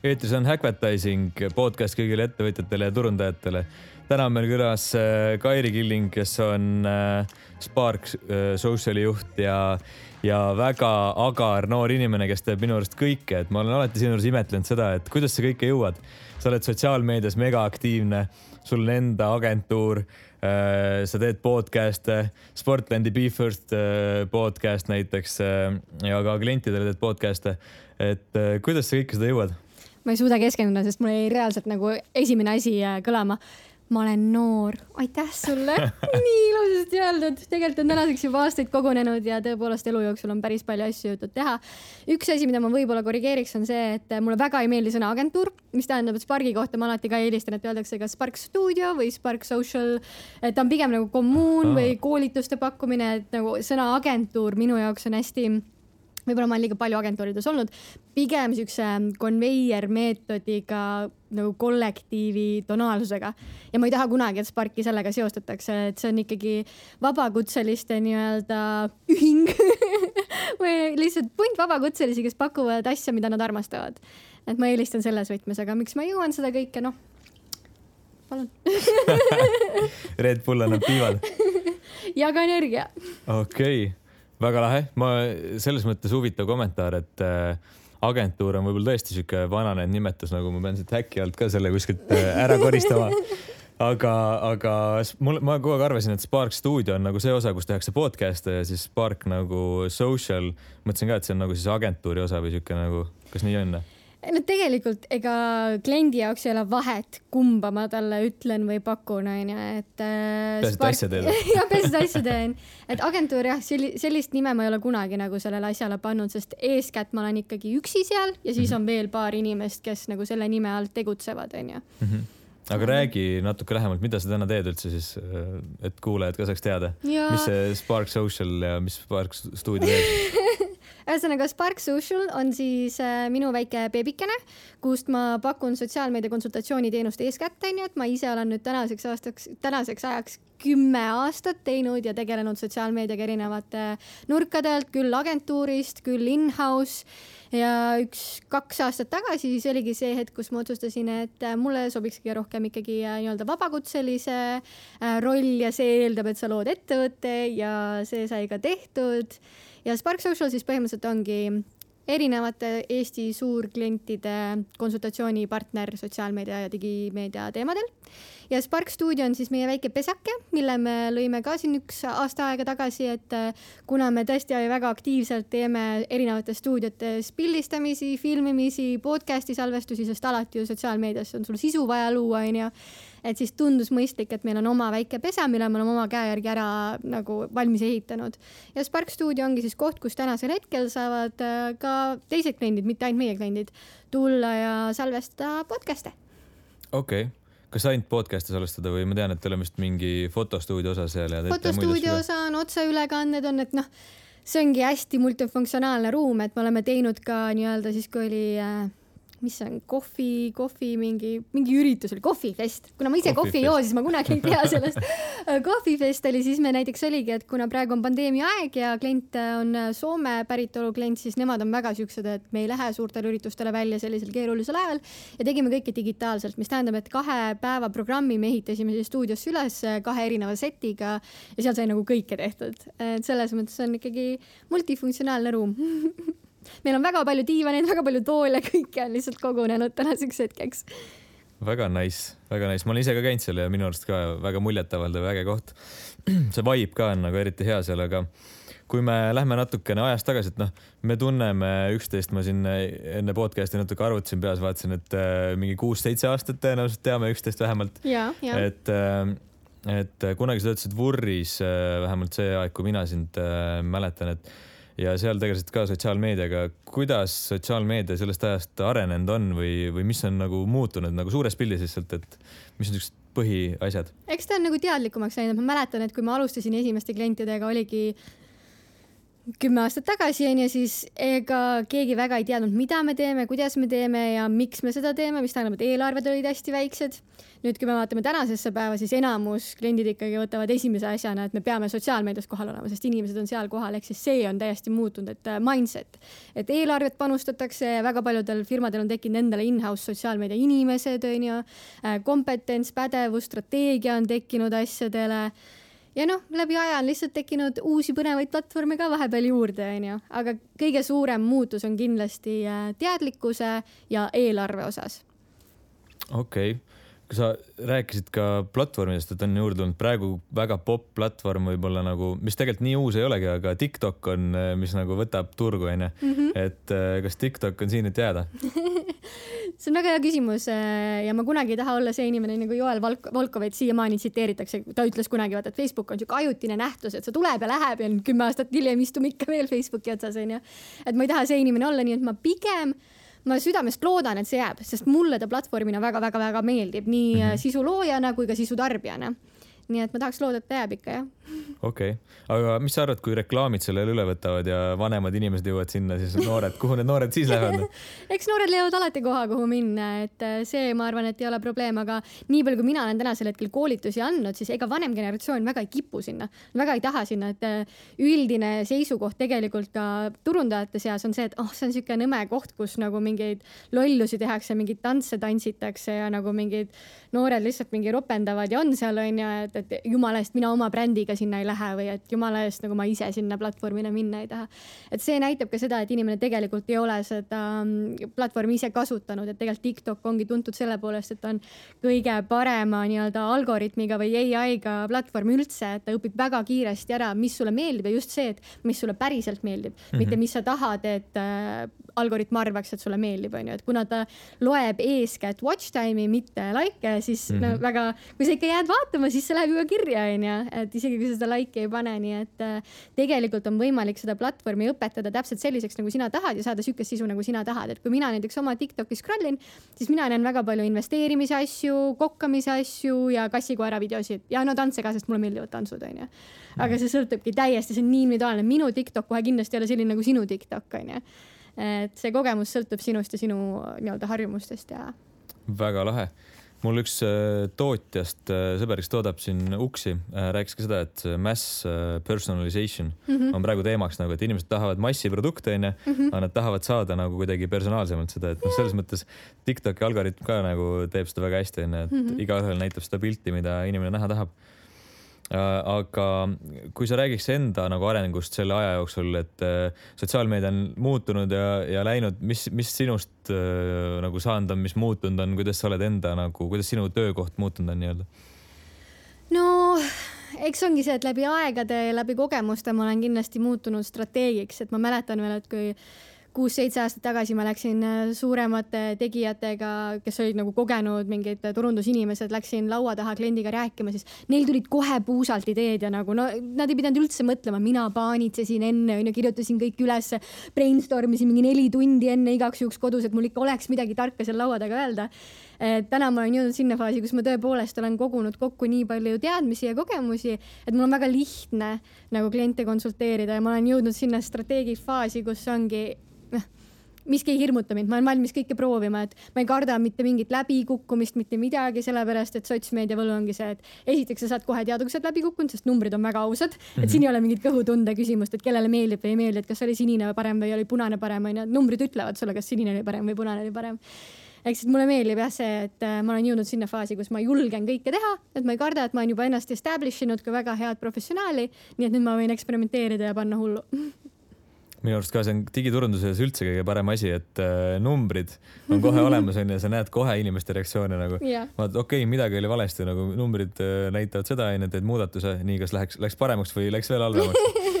eetris on Hackvertising podcast kõigile ettevõtjatele ja turundajatele. täna on meil külas äh, Kairi Killing, kes on äh, Spark äh, Sociali juht ja, ja väga agar noor inimene, kes teeb minu arust kõike, et ma olen alati sinu juures imetlenud seda, et kuidas sa kõike jõuad. sa oled sotsiaalmeedias mega aktiivne, sul on enda agentuur sa teed podcast'e, Sportlandi Be First podcast näiteks ja ka klientidele teed podcast'e. et kuidas sa kõike seda jõuad? Ma ei suuda keskenduda, sest mul jäi reaalselt nagu esimene asi äh, kõlama. ma olen noor, aitäh sulle nii ilusasti öeldud, tegelikult on tänaseks juba aastaid kogunenud ja tõepoolest elu jooksul on päris palju asju jõutud teha. üks asi, mida ma võib-olla korrigeeriks, on see, et mulle väga ei meeldi sõna agentuur, mis tähendab, et Sparki kohta ma alati ka eelistan, et öeldakse kas Spark Studio või Spark Social. et ta on pigem nagu kommuun või koolituste pakkumine, et nagu sõna agentuur minu jaoks on hästi võib-olla ma olen liiga palju agentuurides olnud, pigem siukse konveier meetodiga nagu kollektiivi tonaalsusega. ja ma ei taha kunagi, et Sparki sellega seostatakse, et see on ikkagi vabakutseliste nii-öelda ühing või lihtsalt punt vabakutselisi, kes pakuvad asja, mida nad armastavad. et ma eelistan selles võtmes, aga miks ma jõuan seda kõike, noh, palun Red Bull annab piivad ja ka energia. okei okay väga lahe, ma selles mõttes huvitav kommentaar, et äh, agentuur on võib-olla tõesti sihuke vananenud nimetus, nagu ma pean siit häkki alt ka selle kuskilt äh, ära koristama. aga, aga mul, ma kogu aeg arvasin, et Spark stuudio on nagu see osa, kus tehakse podcast'e ja siis Spark nagu social. mõtlesin ka, et see on nagu siis agentuuri osa või sihuke nagu, kas nii on? No tegelikult ega kliendi jaoks ei ole vahet, kumba ma talle ütlen või pakun, onju, et äh,. peaasi, et asja teed. jah, peaasi, et asja teen. et agentuur jah, sellist nime ma ei ole kunagi nagu sellele asjale pannud, sest eeskätt ma olen ikkagi üksi seal ja siis on veel paar inimest, kes nagu selle nime all tegutsevad, onju mhm. aga räägi natuke lähemalt, mida sa täna teed üldse siis, et kuulajad ka saaks teada, mis see Spark Social ja mis Spark stuudio teeb ühesõnaga Spark Social on siis äh, minu väike beebikene, kust ma pakun sotsiaalmeedia konsultatsiooniteenust eeskätt, onju, et ma ise olen nüüd tänaseks aastaks, tänaseks ajaks kümme aastat teinud ja tegelenud sotsiaalmeediaga erinevate nurkade alt, küll agentuurist, küll in-house. Ja üks-kaks aastat tagasi siis oligi see hetk, kus ma otsustasin, et äh, mulle sobiks kõige rohkem ikkagi äh, nii-öelda vabakutselise roll ja see eeldab, et sa lood ettevõtte ja see sai ka tehtud ja Spark Social siis põhimõtteliselt ongi erinevate Eesti suurklientide konsultatsioonipartner sotsiaalmeedia ja digimeedia teemadel. ja Spark Studio on siis meie väike pesake, mille me lõime ka siin üks aasta aega tagasi, et äh, kuna me tõesti väga aktiivselt teeme erinevates stuudiotes pildistamisi, filmimisi, podcast'i salvestusi, sest alati ju sotsiaalmeedias on sul sisu vaja luua, onju et siis tundus mõistlik, et meil on oma väike pesa, mille me oleme oma käe järgi ära nagu valmis ehitanud. ja Spark stuudio ongi siis koht, kus tänasel hetkel saavad äh, ka teised kliendid, mitte ainult meie kliendid, tulla ja salvestada podcast'e. okei okay kas ainult podcast'e salvestada või ma tean, et teil on vist mingi fotostuudio osa seal ja fotostuudio osa on, otseülekanded on, et noh, see ongi hästi multifunktsionaalne ruum, et me oleme teinud ka nii-öelda siis, kui oli äh, mis see on, kohvi, kohvi mingi, mingi üritus oli, kohvifest. kuna ma ise kohvi ei joo, siis ma kunagi ei tea sellest kohvifest oli, siis me näiteks oligi, et kuna praegu on pandeemia aeg ja klient on Soome päritolu klient, siis nemad on väga siuksed, et me ei lähe suurtele üritustele välja sellisel keerulisel ajal ja tegime kõike digitaalselt, mis tähendab, et kahe päeva programmi me ehitasime siis stuudiosse üles kahe erineva setiga ja seal sai nagu kõike tehtud. et selles mõttes on ikkagi multifunktsionaalne ruum meil on väga palju diivaneid, väga palju toole, kõike on lihtsalt kogunenud tänaseks hetkeks. väga nice, väga nice, ma olen ise ka käinud seal ja minu arust ka väga muljetavaldav äge koht. see vibe ka on nagu eriti hea seal, aga kui me lähme natukene ajas tagasi, et noh, me tunneme üksteist, ma siin enne podcast'i natuke arvutasin peas, vaatasin, et äh, mingi kuus-seitse aastat tõenäoliselt teame üksteist vähemalt. et äh, et kunagi sa töötasid Vurris äh,, vähemalt see aeg, kui mina sind äh, mäletan, et ja seal tegelesid ka sotsiaalmeediaga. kuidas sotsiaalmeedia sellest ajast arenenud on või, või mis on nagu muutunud nagu suures pildis lihtsalt, et mis on niisugused põhiasjad? eks ta on nagu teadlikumaks läinud, ma mäletan, et kui ma alustasin esimeste klientidega, oligi kümme aastat tagasi onju, siis ega keegi väga ei teadnud, mida me teeme, kuidas me teeme ja miks me seda teeme, mis tähendab, et eelarved olid hästi väiksed. nüüd, kui me vaatame tänasesse päeva, siis enamus kliendid ikkagi võtavad esimese asjana, et me peame sotsiaalmeedias kohal olema, sest inimesed on seal kohal, ehk siis see on täiesti muutunud, et äh, mindset, et eelarvet panustatakse väga paljudel firmadel on tekkinud endale in-house sotsiaalmeedia inimesed onju, äh, kompetents, pädevus, strateegia on tekkinud asjadele ja noh, läbi aja on lihtsalt tekkinud uusi põnevaid platvorme ka vahepeal juurde, onju, aga kõige suurem muutus on kindlasti äh, teadlikkuse ja eelarve osas. okei okay., sa rääkisid ka platvormidest, et on juurde tulnud praegu väga popp platvorm võib-olla nagu, mis tegelikult nii uus ei olegi, aga TikTok on, äh, mis nagu võtab turgu, onju. Mhm. et äh, kas TikTok on siin, et jääda see on väga hea küsimus äh, ja ma kunagi ei taha olla see inimene nagu Joel Valk-, Volkovit siiamaani tsiteeritakse, ta ütles kunagi, vaata, et Facebook on siuke ajutine nähtus, et see tuleb ja läheb ja kümme aastat hiljem istume ikka veel Facebooki otsas onju. et ma ei taha see inimene olla, nii et ma pigem ma südamest loodan, et see jääb, sest mulle ta platvormina väga-väga-väga meeldib nii mm -hmm. sisu loojana kui ka sisu tarbijana nii et ma tahaks loota, et ta jääb ikka jah. Okei okay., aga mis sa arvad, kui reklaamid selle üle võtavad ja vanemad inimesed jõuavad sinna, siis noored, kuhu need noored siis lähevad eks noored leiavad alati koha, kuhu minna, et äh, see, ma arvan, et ei ole probleem, aga nii palju, kui mina olen tänasel hetkel koolitusi andnud, siis ega vanem generatsioon väga ei kipu sinna, väga ei taha sinna, et äh, üldine seisukoht tegelikult ka turundajate seas on see, et oh, see on niisugune nõme koht, kus nagu mingeid lollusi tehakse, mingeid tantse tantsitakse ja nagu mingid noored lihtsalt mingi ropendavad ja on seal onju, et et jumala eest mina oma brändiga sinna ei lähe või et jumala eest nagu ma ise sinna platvormile minna ei taha. et see näitab ka seda, et inimene tegelikult ei ole seda mm, platvormi ise kasutanud, et tegelikult TikTok ongi tuntud selle poolest, et on kõige parema nii-öelda algoritmiga või ai-ga platvorm üldse, et ta õpib väga kiiresti ära, mis sulle meeldib ja just see, et mis sulle päriselt meeldib mm, -hmm. mitte mis sa tahad, et äh, algoritm arvaks, et sulle meeldib, onju, et kuna ta loeb eeskätt watch time'i, mitte like'e, siis mm -hmm. no mhm. väga, kui sa ikka jääd vaatama, siis see läheb juba kirja, onju, et isegi kui sa seda like'i ei pane, nii et äh, tegelikult on võimalik seda platvormi õpetada täpselt selliseks, nagu sina tahad ja saada sihukest sisu, nagu sina tahad, et kui mina näiteks oma Tiktokis scroll in, siis mina näen väga palju investeerimise asju, kokkamise asju ja kassikoera videosid ja no tantse ka, sest mulle meeldivad tantsud, onju. aga see sõltubki täiesti, see on nii individuaalne, minu Tiktok kohe kindlasti ei ole selline nagu sinu Tiktok, onju et see kogemus sõltub sinust ja sinu nii-öelda harjumustest ja. väga lahe mul üks äh, tootjast äh, sõber, kes toodab siin uksi, äh, rääkis ka seda, et mass personalization mm -hmm. on praegu teemaks nagu, et inimesed tahavad massiprodukte onju mm, -hmm. aga nad tahavad saada nagu kuidagi personaalsemalt seda, et noh, selles mõttes Tiktoki algoritm ka nagu teeb seda väga hästi onju, et mm -hmm. igaühel näitab seda pilti, mida inimene näha tahab aga kui sa räägiks enda nagu arengust selle aja jooksul, et äh, sotsiaalmeedia on muutunud ja, ja läinud, mis, mis sinust äh, nagu saanud on, mis muutunud on, kuidas sa oled enda nagu, kuidas sinu töökoht muutunud on nii-öelda? no eks ongi see, et läbi aegade, läbi kogemuste ma olen kindlasti muutunud strateegiks, et ma mäletan veel, et kui kuus-seitse aastat tagasi ma läksin äh, suuremate tegijatega, kes olid nagu kogenud mingid turundusinimesed, läksin laua taha kliendiga rääkima, siis neil tulid kohe puusalt ideed ja nagu no nad ei pidanud üldse mõtlema, mina paanitsesin enne onju, kirjutasin kõik ülesse, brainstorm isin mingi neli tundi enne igaks juhuks kodus, et mul ikka oleks midagi tarka seal laua taga öelda. täna ma olen jõudnud sinna faasi, kus ma tõepoolest olen kogunud kokku nii palju teadmisi ja kogemusi, et mul on väga lihtne nagu kliente konsulteerida ja ma olen jõudnud sinna strateegi faasi, kus ongi miski ei hirmuta mind, ma olen valmis kõike proovima, et ma ei karda mitte mingit läbikukkumist, mitte midagi, sellepärast et sotsmeedia võlu ongi see, et esiteks sa saad kohe teada, kui sa oled läbi kukkunud, sest numbrid on väga ausad mm, -hmm. et siin ei ole mingit kõhutunde küsimust, et kellele meeldib või ei meeldi, et kas oli sinine parem või oli punane parem, onju, numbrid ütlevad sulle, kas sinine oli parem või punane oli parem ehk siis mulle meeldib jah see, et äh, ma olen jõudnud sinna faasi, kus ma julgen kõike teha, et ma ei karda, et ma olen juba ennast establish inud kui väga head professionaali, nii et nüüd ma võin eksperimenteerida ja panna hullu minu arust ka see on digiturunduses üldse kõige parem asi, et äh, numbrid on kohe olemas onju, sa näed kohe inimeste reaktsioone nagu yeah.. vaat okei okay,, midagi oli valesti, nagu numbrid äh, näitavad seda onju, teed muudatuse, nii kas läheks, läks paremaks või läks veel halvemaks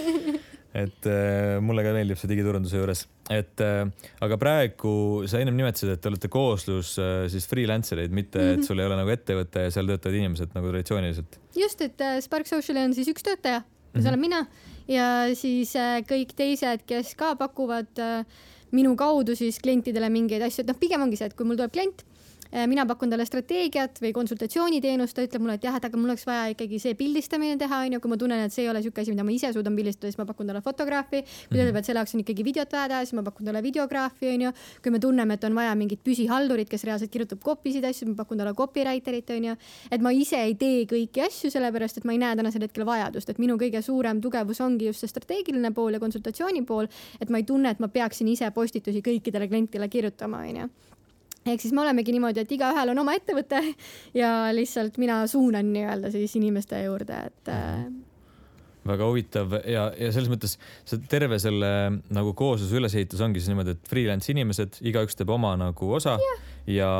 et äh, mulle ka meeldib see digiturunduse juures, et äh, aga praegu sa ennem nimetasid, et te olete kooslus äh, siis freelancer eid, mitte mm -hmm. et mhm. sul ei ole nagu ettevõte ja seal töötavad inimesed nagu traditsiooniliselt. just, et äh, Spark Sociali on siis üks töötaja ja see olen mina ja siis äh, kõik teised, kes ka pakuvad äh, minu kaudu siis klientidele mingeid asju, et noh, pigem ongi see, et kui mul tuleb klient mina pakun talle strateegiat või konsultatsiooniteenust, ta ütleb mulle, et jah, et aga mul oleks vaja ikkagi see pildistamine teha, onju, kui ma tunnen, et see ei ole siuke asi, mida ma ise suudan pildistada, siis ma pakun talle fotograafi. kui ta ütleb, et selle jaoks on ikkagi videot vaja teha, siis ma pakun talle videograafi, onju. kui me tunneme, et on vaja mingit püsihaldurit, kes reaalselt kirjutab copy sid asju, ma pakun talle copywriter'it, onju. et ma ise ei tee kõiki asju, sellepärast et ma ei näe tänasel hetkel vajadust, et minu kõige suurem tugevus ongi just see strateegiline pool ja konsultatsiooni pool, et ma ei tunne, et ma peaksin ise postitusi kõikidele klientidele kirjutama, onju ehk siis me olemegi niimoodi, et igaühel on oma ettevõte ja lihtsalt mina suunan nii-öelda siis inimeste juurde, et äh, väga huvitav. Ja, ja selles mõttes see terve selle nagu koosluse ülesehitus ongi siis niimoodi, et freelance inimesed, igaüks teeb oma nagu osa ja, ja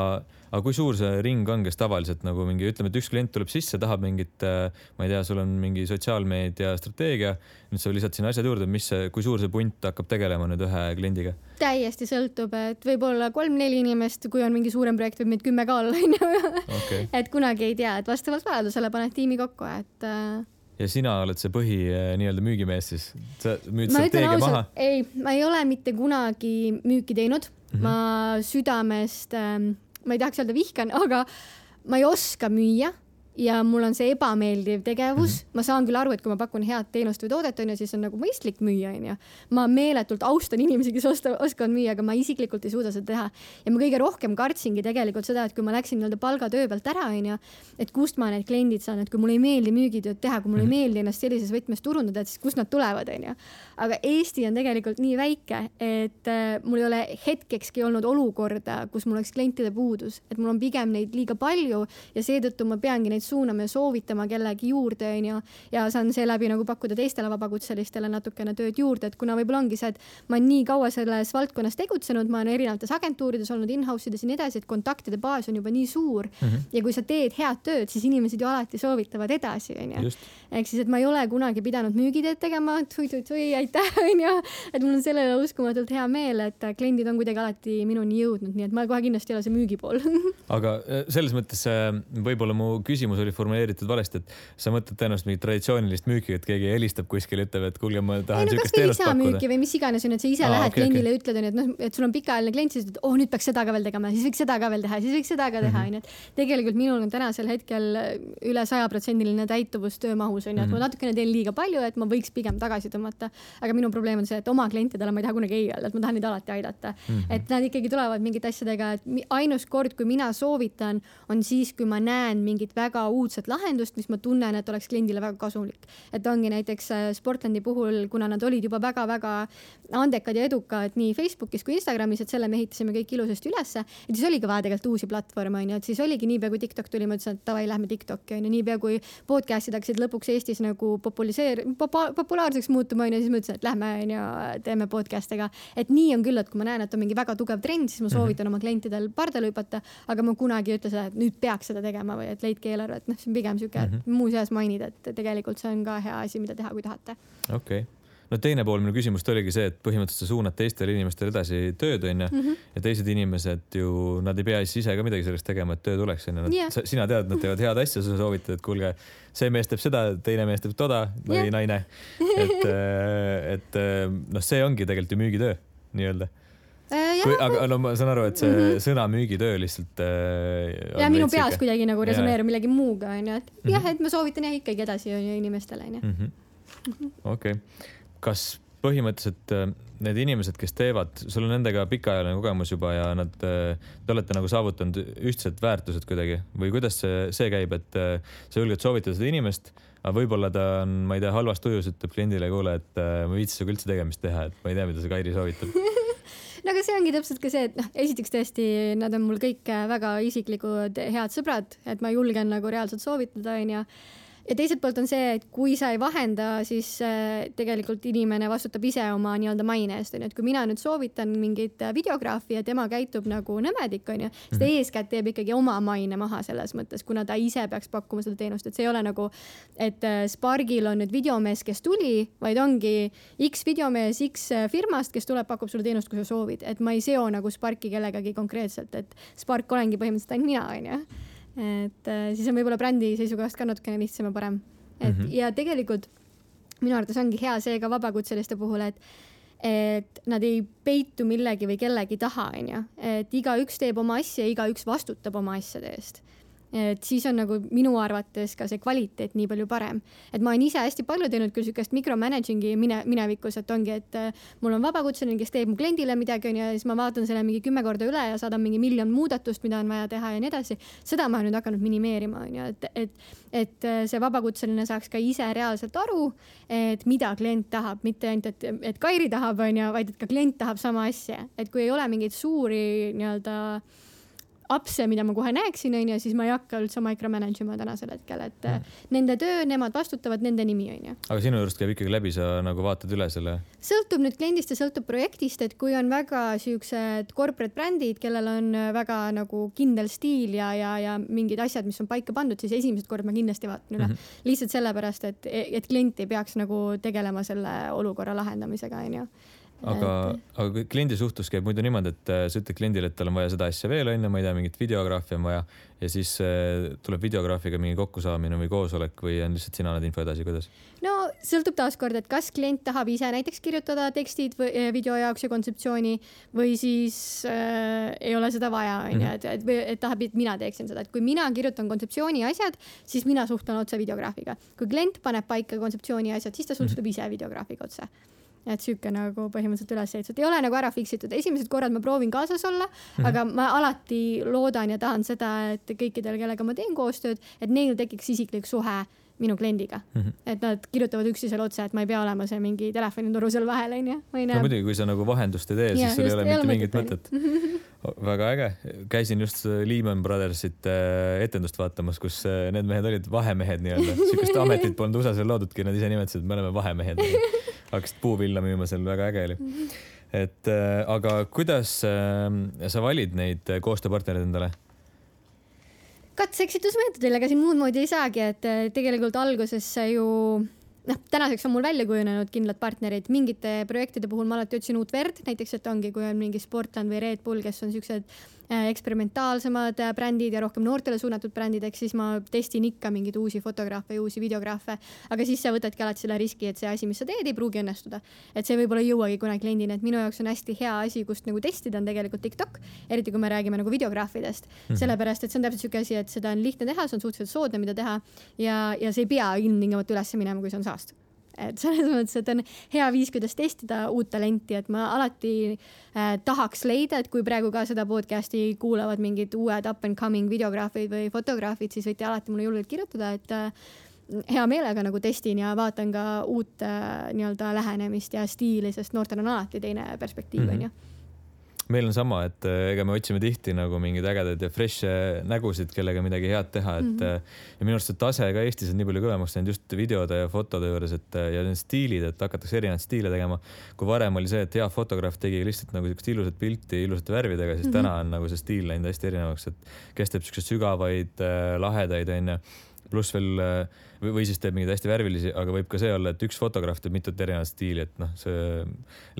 aga kui suur see ring on, kes tavaliselt nagu mingi, ütleme, et üks klient tuleb sisse, tahab mingit, äh, ma ei tea, sul on mingi sotsiaalmeedia strateegia, nüüd sa lisad sinna asjad juurde, mis kui suur see punt hakkab tegelema nüüd ühe kliendiga? täiesti sõltub, et võib-olla kolm-neli inimest, kui on mingi suurem projekt, võib meid kümme ka olla, onju. et kunagi ei tea, et vastavalt vajadusele paned tiimi kokku, et äh, ja sina oled see põhi äh, nii-öelda müügimees siis, sa müüd strateegia maha? ei, ma ei ole mitte kunagi müüki teinud mm, -hmm. ma südamest ähm, ma ei tahaks öelda vihkan, aga ma ei oska müüa ja mul on see ebameeldiv tegevus mm, -hmm. ma saan küll aru, et kui ma pakun head teenust või toodet, onju, siis on nagu mõistlik müüa, onju. ma meeletult austan inimesi, kes osta, oskavad müüa, aga ma isiklikult ei suuda seda teha. ja ma kõige rohkem kartsingi tegelikult seda, et kui ma läksin nii-öelda palgatöö pealt ära, onju, et kust ma need kliendid saan, et kui mulle ei meeldi müügitööd teha, kui mulle mm -hmm. ei mhm. meeldi ennast sellises võtmes turundada, et siis kust nad tulevad, onju. aga Eesti on tegelikult nii väike, et äh, mul ei ole hetkekski olnud olukorda, kus mul oleks klientide puudus, et mul on pigem neid liiga palju ja seetõttu ma peangi neid suunama ja soovitama kellegi juurde, onju. ja saan seeläbi nagu pakkuda teistele vabakutselistele natukene tööd juurde, et kuna võib-olla ongi see, et ma olen nii kaua selles valdkonnas tegutsenud, ma olen erinevates agentuurides olnud in-house ides ja nii edasi, et kontaktide baas on juba nii suur mm. -hmm. ja kui sa teed head tööd, siis inimesed ju alati soovitavad edasi, onju. ehk siis, et ma ei ole kunagi pidanud müügitööd tegema, tui-tui-tui, aitäh, onju. et mul on selle üle uskumatult hea meel, et kliendid on kuidagi alati minuni jõudnud, nii et ma kohe kindlasti ei ole see müügipool aga äh, selles mõttes äh, võib-olla mu küsimus oli formuleeritud valesti, et sa mõtled tõenäoliselt mingit traditsioonilist müüki, et keegi helistab kuskile, ütleb, et kuulge, ma tahan siukest no, teenust pakkuda. või mis iganes on, et sa ise Aa, lähed okay, kliendile okay. ütled, onju, et noh, et sul on pikaajaline klient, siis ütled, oh, nüüd peaks seda ka veel tegema, siis võiks seda ka veel teha, siis võiks seda ka teha, mhm. onju, et tegelikult minul on tänasel hetkel üle sajaprotsendiline täituvus töömahus onju, et ma mhm. natukene teen liiga palju, et ma võiks pigem tagasi tõmmata. aga minu probleem on see, et oma klientidele ma ei taha kunagi ei öelda, et ma tahan neid alati aidata mm. -hmm. et nad ikkagi tulevad mingite asjadega, et ainus kord, kui mina soovitan, on siis, kui ma näen mingit väga uudset lahendust, mis ma tunnen, et oleks kliendile väga kasulik. et ongi näiteks äh, Sportlandi puhul, kuna nad olid juba väga-väga andekad ja edukad nii Facebookis kui Instagramis, et selle me ehitasime kõik ilusasti ülesse. et siis oligi vaja tegelikult uusi platvorme onju, et siis oligi niipea kui TikTok tuli, ma ütlesin, et davai, lähme TikTok'i onju, niipea kui podcast'id hakkasid lõpuks Eestis nagu populiseer- populaarseks muutuma onju, siis ma ütlesin, et lähme onju, teeme podcast'e ka. et nii on küll, et kui ma näen, et on mingi väga tugev trend, siis ma soovitan mm -hmm. oma klientidel pardale hüpata, aga ma kunagi ei ütle seda, et nüüd peaks seda tegema või et leidke eelarve, et noh, see on pigem sihuke mm -hmm. muuseas mainida, et tegelikult see on ka hea asi, mida teha, kui tahate. okei okay no teine pool minu küsimust oligi see, et põhimõtteliselt sa suunad teistele inimestele edasi tööd, onju. -hmm. ja teised inimesed ju, nad ei pea siis ise ka midagi selleks tegema, et töö tuleks, onju. Yeah. sina tead, nad teevad head asja, sa soovitad, et kuulge, see mees teeb seda, teine mees teeb toda või yeah. naine. et, et noh, see ongi tegelikult ju müügitöö nii-öelda Äh, kui, aga no ma saan aru, et see mm -hmm. sõna müügitöö lihtsalt äh,. ja minu peas kuidagi nagu resoneerub millegi muuga onju, et mm -hmm. jah, et ma soovitan jah ikkagi edasi onju inimestele onju. Mhm. Mhm. okei, kas põhimõtteliselt äh, need inimesed, kes teevad, sul on nendega pikaajaline kogemus juba ja nad, äh, te olete nagu saavutanud ühtsed väärtused kuidagi või kuidas see, see käib, et sa julged soovitada seda inimest, aga võib-olla ta on, ma ei tea, halvas tujus, ütleb kliendile, kuule, et ma ei viitsi sinuga üldse tegemist teha, et ma ei tea, mida see Kairi soovitab no aga see ongi täpselt ka see, et noh, esiteks tõesti, nad on mul kõik väga isiklikud head sõbrad, et ma julgen nagu reaalselt soovitada, onju ja teiselt poolt on see, et kui sa ei vahenda, siis äh, tegelikult inimene vastutab ise oma nii-öelda maine eest, onju, et kui mina nüüd soovitan mingit äh, videograafi ja tema käitub nagu nõmedik, onju, siis ta mm -hmm. eeskätt teeb ikkagi oma maine maha selles mõttes, kuna ta ise peaks pakkuma seda teenust, et see ei ole nagu, et äh, Spargil on nüüd videomees, kes tuli, vaid ongi X videomees X firmast, kes tuleb, pakub sulle teenust, kui sa soovid, et ma ei seo nagu Sparki kellegagi konkreetselt, et Spark olengi põhimõtteliselt ainult mina, onju et äh, siis on võib-olla brändi seisukohast ka natukene lihtsam ja parem. et mm -hmm. ja tegelikult minu arvates ongi hea see ka vabakutseliste puhul, et et nad ei peitu millegi või kellegi taha, onju, et igaüks teeb oma asja, igaüks vastutab oma asjade eest et siis on nagu minu arvates ka see kvaliteet nii palju parem. et ma olen ise hästi palju teinud küll siukest micromanaging'i mine, minevikus, et ongi, et äh, mul on vabakutseline, kes teeb mu kliendile midagi, onju, ja siis ma vaatan selle mingi kümme korda üle ja saadan mingi miljon muudatust, mida on vaja teha ja nii edasi. seda ma olen nüüd hakanud minimeerima, onju, et, et, et äh, see vabakutseline saaks ka ise reaalselt aru, et mida klient tahab, mitte ainult, et, et Kairi tahab, onju, vaid et ka klient tahab sama asja, et kui ei ole mingeid suuri nii-öelda apse, mida ma kohe näeksin, onju, siis ma ei hakka üldse micromanage ima tänasel hetkel, et mm. nende töö, nemad vastutavad, nende nimi onju. aga sinu juurest käib ikkagi läbi, sa nagu vaatad üle selle? sõltub nüüd kliendist ja sõltub projektist, et kui on väga siuksed corporate brändid, kellel on väga nagu kindel stiil ja, ja, ja mingid asjad, mis on paika pandud, siis esimesed kord ma kindlasti vaatan üle mm. -hmm. lihtsalt sellepärast, et, et klient ei peaks nagu tegelema selle olukorra lahendamisega, onju aga aga kliendi suhtlus käib muidu niimoodi, et äh, sa ütled kliendile, et tal on vaja seda asja veel onju, ma ei tea, mingit videograafi on vaja ja siis äh, tuleb videograafiga mingi kokkusaamine või koosolek või on lihtsalt sina annad info edasi, kuidas? no sõltub taaskord, et kas klient tahab ise näiteks kirjutada tekstid või äh, video jaoks ja kontseptsiooni või siis äh, ei ole seda vaja, onju, mhm. et, et, et tahab, et mina teeksin seda, et kui mina kirjutan kontseptsiooni asjad, siis mina suhtlen otse videograafiga. kui klient paneb paika kontseptsiooni asjad, siis ta suhtleb ise videograafiga otse et sihuke nagu põhimõtteliselt üles ehitatud, ei ole nagu ära fix itud, esimesed korrad ma proovin kaasas olla mm, -hmm. aga ma alati loodan ja tahan seda, et kõikidel, kellega ma teen koostööd, et neil tekiks isiklik suhe minu kliendiga mm. -hmm. et nad kirjutavad üksteisele otse, et ma ei pea olema see mingi telefonitoru seal vahel, onju. no muidugi, kui sa nagu vahendust ei tee, siis sul ei ole mitte mingit mõtet. väga äge, käisin just Lehman Brothersit äh, etendust vaatamas, kus äh, need mehed olid vahemehed nii-öelda, siukest ametit polnud USA-s veel loodudki, nad ise nimetasid, et me oleme vahemehed. hakkasid puuvilla müüma seal, väga äge oli. et äh, aga kuidas sa valid neid koostööpartnereid endale? katse-eksitusmeetodil, ega siin muud moodi ei saagi, et äh, tegelikult alguses ju noh, tänaseks on mul välja kujunenud kindlad partnerid, mingite projektide puhul ma alati otsin uut verd, näiteks et ongi, kui on mingi Sportland või Red Bull, kes on siuksed Äh, eksperimentaalsemad äh, brändid ja rohkem noortele suunatud brändid, ehk siis ma testin ikka mingeid uusi fotograafe ja uusi videograafe. aga siis sa võtadki alati selle riski, et see asi, mis sa teed, ei pruugi õnnestuda. et see võib-olla ei jõuagi kunagi kliendini, et minu jaoks on hästi hea asi, kust nagu testida, on tegelikult TikTok, eriti kui me räägime nagu videograafidest mm. -hmm. sellepärast, et see on täpselt siuke asi, et seda on lihtne teha, see on suhteliselt soodne, mida teha ja, ja see ei pea ilmtingimata üles minema, kui see on saast et selles mõttes, et on hea viis, kuidas testida uut talenti, et ma alati äh, tahaks leida, et kui praegu ka seda podcast'i kuulavad mingid uued up and coming videograafid või fotograafid, siis võite alati mulle julgelt kirjutada, et äh, hea meelega nagu testin ja vaatan ka uut äh, nii-öelda lähenemist ja stiili, sest noortel on alati teine perspektiiv, mhm. onju meil on sama, et äh, ega me otsime tihti nagu mingeid ägedaid ja fresh'e nägusid, kellega midagi head teha, et mm -hmm. ja minu arust see tase ka Eestis on nii palju kõvemaks läinud just videode ja fotode juures, et äh, ja need stiilid, et hakatakse erinevaid stiile tegema. kui varem oli see, et hea fotograaf tegi lihtsalt nagu siukest ilusat pilti ilusate värvidega, siis mm -hmm. täna on nagu see stiil läinud hästi erinevaks, et kes teeb siukseid sügavaid, lahedaid onju pluss veel või, või siis teeb mingeid hästi värvilisi, aga võib ka see olla, et üks fotograaf teeb mitut erinevat stiili, et noh, see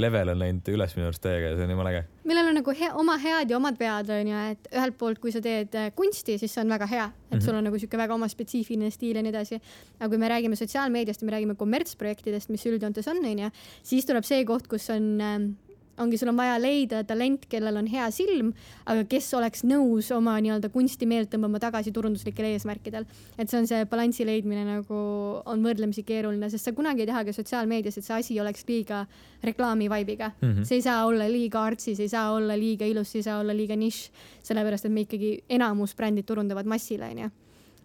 level on läinud üles minu arust täiega ja see on jumala äge. millel on nagu hea, oma head ja omad vead on ju, et ühelt poolt, kui sa teed äh, kunsti, siis see on väga hea, et mm -hmm. sul on nagu sihuke väga oma spetsiifiline stiil ja nii edasi. aga kui me räägime sotsiaalmeediast ja me räägime kommertsprojektidest, mis üldjoontes on, on ju, siis tuleb see koht, kus on ähm, ongi, sul on vaja leida talent, kellel on hea silm, aga kes oleks nõus oma nii-öelda kunsti meelt tõmbama tagasi turunduslikel eesmärkidel. et see on see balansi leidmine nagu on võrdlemisi keeruline, sest sa kunagi ei taha ka sotsiaalmeedias, et see asi oleks liiga reklaami vibe'iga mm. -hmm. see ei saa olla liiga artsi, see ei saa olla liiga ilus, see ei saa olla liiga nišš, sellepärast et me ikkagi enamus brändid turundavad massile, onju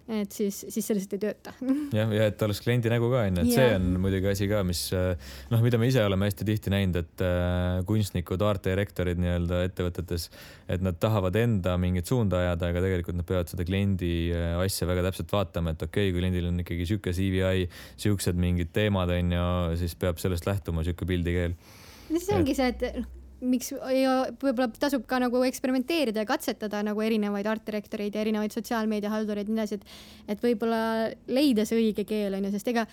et siis, siis see lihtsalt ei tööta. jah, ja et oleks kliendi nägu ka onju, et yeah. see on muidugi asi ka, mis noh, mida me ise oleme hästi tihti näinud, et äh, kunstnikud, art direktorid nii-öelda ettevõtetes, et nad tahavad enda mingit suunda ajada, aga tegelikult nad peavad seda kliendi äh, asja väga täpselt vaatama, et okei okay,, kui kliendil on ikkagi sihuke CVI, siuksed mingid teemad onju, siis peab sellest lähtuma sihuke pildikeel. see ongi see, et miks võib-olla tasub ka nagu eksperimenteerida ja katsetada nagu erinevaid art-direktoreid ja erinevaid sotsiaalmeedia haldureid ja nii edasi, et et võib-olla leida see õige keel onju, sest ega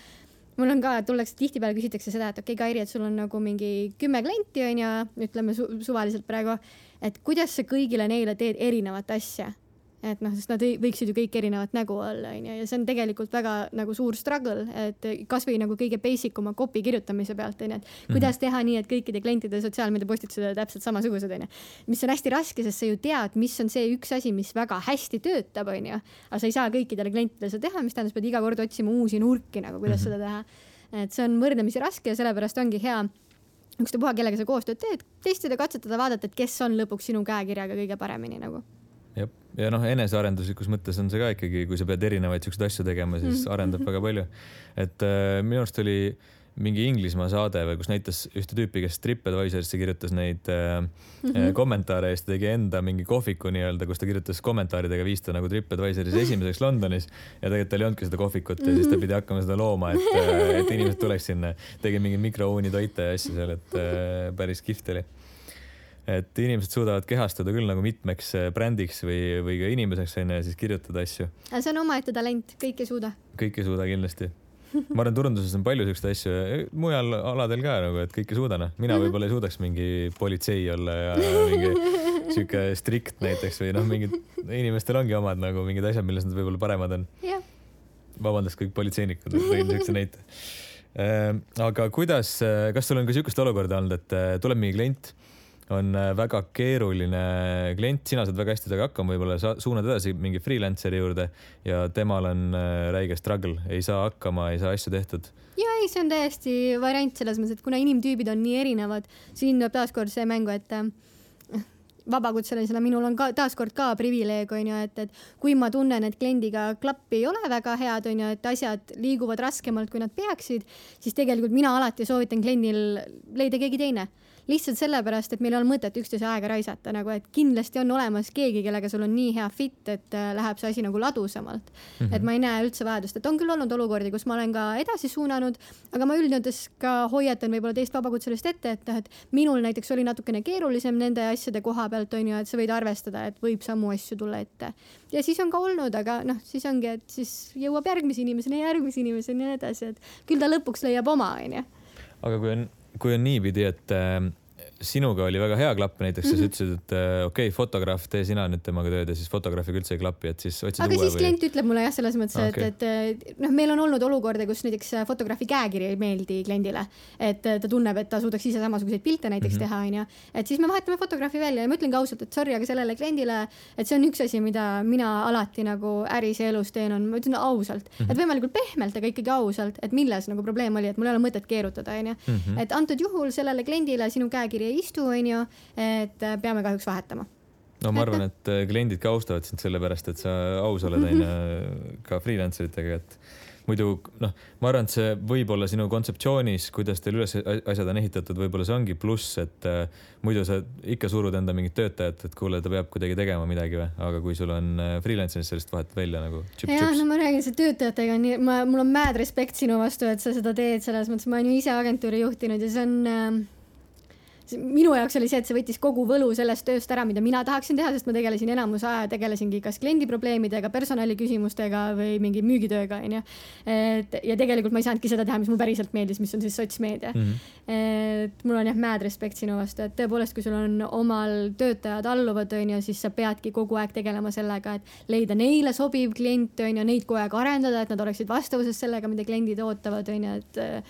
mul on ka, tullakse tihtipeale küsitakse seda, et okei okay,, Kairi, et sul on nagu mingi kümme klienti onju, ütleme su suvaliselt praegu, et kuidas sa kõigile neile teed erinevat asja et noh, sest nad ei, võiksid ju kõik erinevat nägu olla, onju, ja see on tegelikult väga nagu suur struggle, et kasvõi nagu kõige basic uma copy kirjutamise pealt, onju, et kuidas teha nii, et kõikide klientide sotsiaalmeedia postitused olid täpselt samasugused, onju. mis on hästi raske, sest sa ju tead, mis on see üks asi, mis väga hästi töötab, onju, aga sa ei saa kõikidele klientidele seda teha, mis tähendab, sa pead iga kord otsima uusi nurki nagu, kuidas mm -hmm. seda teha. et see on võrdlemisi raske ja sellepärast ongi hea ükstapuha, kellega sa koostööd teed, testida, katsetada, vaadata, et kes on lõpuks sinu käekirjaga kõige paremini nagu ja noh, enesearenduslikus mõttes on see ka ikkagi, kui sa pead erinevaid siukseid asju tegema, siis mhm. arendab väga palju. et äh, minu arust oli mingi Inglismaa saade või kus näitas ühte tüüpi, kes TripAdvisorisse kirjutas neid äh, mm -hmm. kommentaare ja siis ta tegi enda mingi kohviku nii-öelda, kus ta kirjutas kommentaaridega viis ta nagu TripAdvisoris esimeseks Londonis ja tegelikult tal ei olnudki seda kohvikut ja siis ta pidi hakkama seda looma, et, äh, et inimesed tuleks sinna. tegi mingi mikrouunitoite ja asju seal, et äh, päris kihvt oli et inimesed suudavad kehastuda küll nagu mitmeks äh, brändiks või, või ka inimeseks onju ja siis kirjutada asju. see on omaette talent, kõik ei suuda. kõik ei suuda kindlasti. ma arvan, turunduses on palju siukseid asju, mujal aladel ka nagu, et kõik ei suuda noh, mina mhm. võib-olla ei suudaks mingi politsei olla ja mingi sihuke strikt näiteks või noh, mingid inimestel ongi omad nagu mingid asjad, milles nad võib-olla paremad on. vabandust, kõik politseinikud, tõin siukse näite ehm, aga kuidas, kas sul on ka siukest olukorda olnud, et tuleb mingi klient on äh, väga keeruline klient, sina saad väga hästi temaga hakkama, võib-olla sa suunad edasi mingi freelancer'i juurde ja temal on äh, räige struggle, ei saa hakkama, ei saa asju tehtud. ja ei, see on täiesti variant selles mõttes, et kuna inimtüübid on nii erinevad, siin tuleb taaskord see mängu, et äh, vabakutselisena minul on ka taaskord ka privileeg onju, et, et kui ma tunnen, et kliendiga klapp ei ole väga head onju, et asjad liiguvad raskemalt, kui nad peaksid, siis tegelikult mina alati soovitan kliendil leida keegi teine lihtsalt sellepärast, et meil ei ole mõtet üksteise aega raisata, nagu et kindlasti on olemas keegi, kellega sul on nii hea fit, et äh, läheb see asi nagu ladusamalt mm. -hmm. et ma ei näe üldse vajadust, et on küll olnud olukordi, kus ma olen ka edasi suunanud, aga ma üldjoontes ka hoiatan võib-olla teist vabakutselist ette, et noh, et minul näiteks oli natukene keerulisem nende asjade koha pealt on ju, et sa võid arvestada, et võib samu asju tulla ette. ja siis on ka olnud, aga noh, siis ongi, et siis jõuab järgmise inimeseni, järgmise inimeseni ja nii edasi, et küll ta lõpuks leiab oma, onju. aga kui on kui on niipidi, et sinuga oli väga hea klapp, näiteks mm -hmm. sa ütlesid, et äh, okei okay,, fotograaf, tee sina nüüd temaga tööd ja siis fotograafiga üldse ei klapi, et siis otsid aga uue siis või... klient ütleb mulle jah, selles mõttes okay., et, et noh, meil on olnud olukordi, kus näiteks äh, fotograafi käekiri ei meeldi kliendile, et ta tunneb, et ta suudaks ise samasuguseid pilte näiteks mm -hmm. teha, onju, et siis me vahetame fotograafi välja ja ma ütlengi ausalt, et sorry, aga sellele kliendile, et see on üks asi, mida mina alati nagu äris ja elus teen, on, ma ütlen ausalt mm, -hmm. et võimalikult pehmelt, aga ikkagi ausalt, et milles nagu probleem oli, et mul ei ole mõtet keerutada, onju, mhm. et antud juhul sellele kliendile sinu käekiri ei istu, onju et äh, peame kahjuks vahetama. No ma arvan, et äh, kliendid ka austavad sind sellepärast, et sa aus oled onju ka freelancer itega, et muidu noh, ma arvan, et see võib olla sinu kontseptsioonis, kuidas teil üles asjad on ehitatud, võib-olla see ongi pluss, et äh, muidu sa ikka surud enda mingit töötajat, et kuule, ta peab kuidagi tegema midagi või, aga kui sul on äh, freelancer'is sellest vahetad välja nagu. jah, no ma räägin, see töötajatega on nii, ma, mul on mad respekt sinu vastu, et sa seda teed, selles mõttes ma olen ju ise agentuuri juhtinud ja see on äh, minu jaoks oli see, et see võttis kogu võlu sellest tööst ära, mida mina tahaksin teha, sest ma tegelesin enamus aja, tegelesingi kas kliendi probleemidega, personaliküsimustega või mingi müügitööga, onju. et ja tegelikult ma ei saanudki seda teha, mis mulle päriselt meeldis, mis on siis sotsmeedia mm. -hmm. et mul on jah, mad respect sinu vastu, et tõepoolest, kui sul on omal töötajad alluvad, onju, siis sa peadki kogu aeg tegelema sellega, et leida neile sobiv klient, onju, neid kogu aeg arendada, et nad oleksid vastavuses sellega, mida kliendid ootavad, onju, et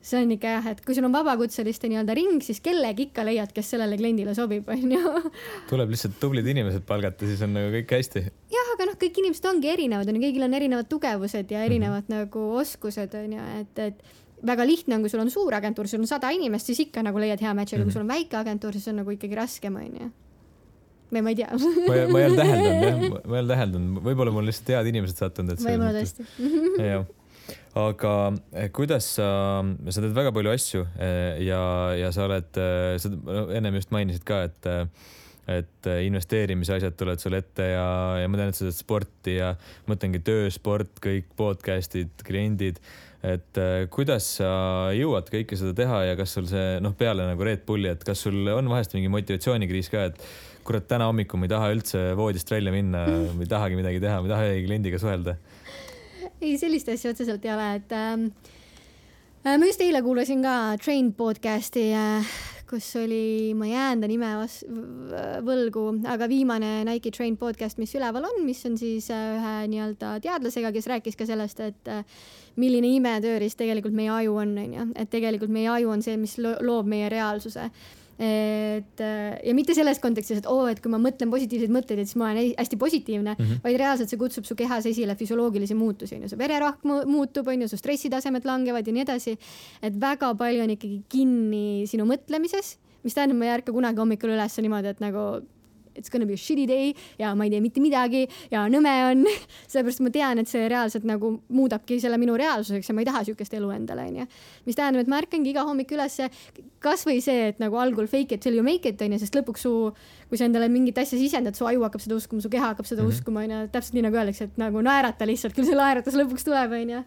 see on ikka jah, et kui sul on vabakutseliste nii-öelda ring, siis kellegi ikka leiad, kes sellele kliendile sobib, onju. tuleb lihtsalt tublid inimesed palgata, siis on nagu kõik hästi. jah, aga noh, kõik inimesed ongi erinevad, onju, kõigil on erinevad tugevused ja erinevad mm -hmm. nagu oskused, onju, et, et väga lihtne on, kui sul on suur agentuur, sul on sada inimest, siis ikka nagu leiad hea match'i, aga mm -hmm. kui mhm. sul on väike agentuur, siis on nagu ikkagi raskem, onju või ma ei tea ma, ma ei ole täheldanud jah, ma ei ole täheldanud, võib-olla mul lihtsalt head inimesed sattunud, et. võib-olla tõesti. jah aga eh, kuidas sa, sa teed väga palju asju eh, ja, ja sa oled, eh, sa ennem just mainisid ka, et et investeerimise asjad tulevad sulle ette ja, ja ma tean, et sa teed sporti ja mõtlengi töösport, kõik podcast'id, kliendid. et kuidas sa jõuad kõike seda teha ja kas sul see noh, peale nagu Red Bulli, et kas sul on vahest mingi motivatsioonikriis ka, et kurat, täna hommikul ma ei taha üldse voodist välja minna, ma ei tahagi midagi teha, ma ei tahagi kliendiga suhelda ei, sellist asja otseselt ei ole, et ähm, äh, ma just eile kuulasin ka Train podcast'i äh, kus oli, ma jään ta nime vas-, võlgu, aga viimane Nike Train podcast, mis üleval on, mis on siis äh, ühe nii-öelda teadlasega, kes rääkis ka sellest, et äh, milline imetööriist tegelikult meie aju on, onju, et tegelikult meie aju on see, mis loob meie reaalsuse et äh, ja mitte selles kontekstis, et oo oh,, et kui ma mõtlen positiivseid mõtteid, et siis ma olen hästi positiivne mm, -hmm. vaid reaalselt see kutsub su kehas esile füsioloogilisi muutusi, onju, su vererahk muutub, onju, su stressitasemed langevad ja nii edasi. et väga palju on ikkagi kinni sinu mõtlemises, mis tähendab, ma ei ärka kunagi hommikul üles niimoodi, et nagu it's gonna be a shitty day ja ma ei tee mitte midagi ja nõme on sellepärast ma tean, et see reaalselt nagu muudabki selle minu reaalsuseks ja ma ei taha siukest elu endale, onju. mis tähendab, et ma ärkangi iga hommik ülesse, kasvõi see, et nagu algul fake it till you make it onju, sest lõpuks su, kui sa endale mingit asja sisendad, su aju hakkab seda uskuma, su keha hakkab seda mm -hmm. uskuma onju, täpselt nii nagu öeldakse, et nagu naerata lihtsalt, küll see naeratus lõpuks tuleb onju.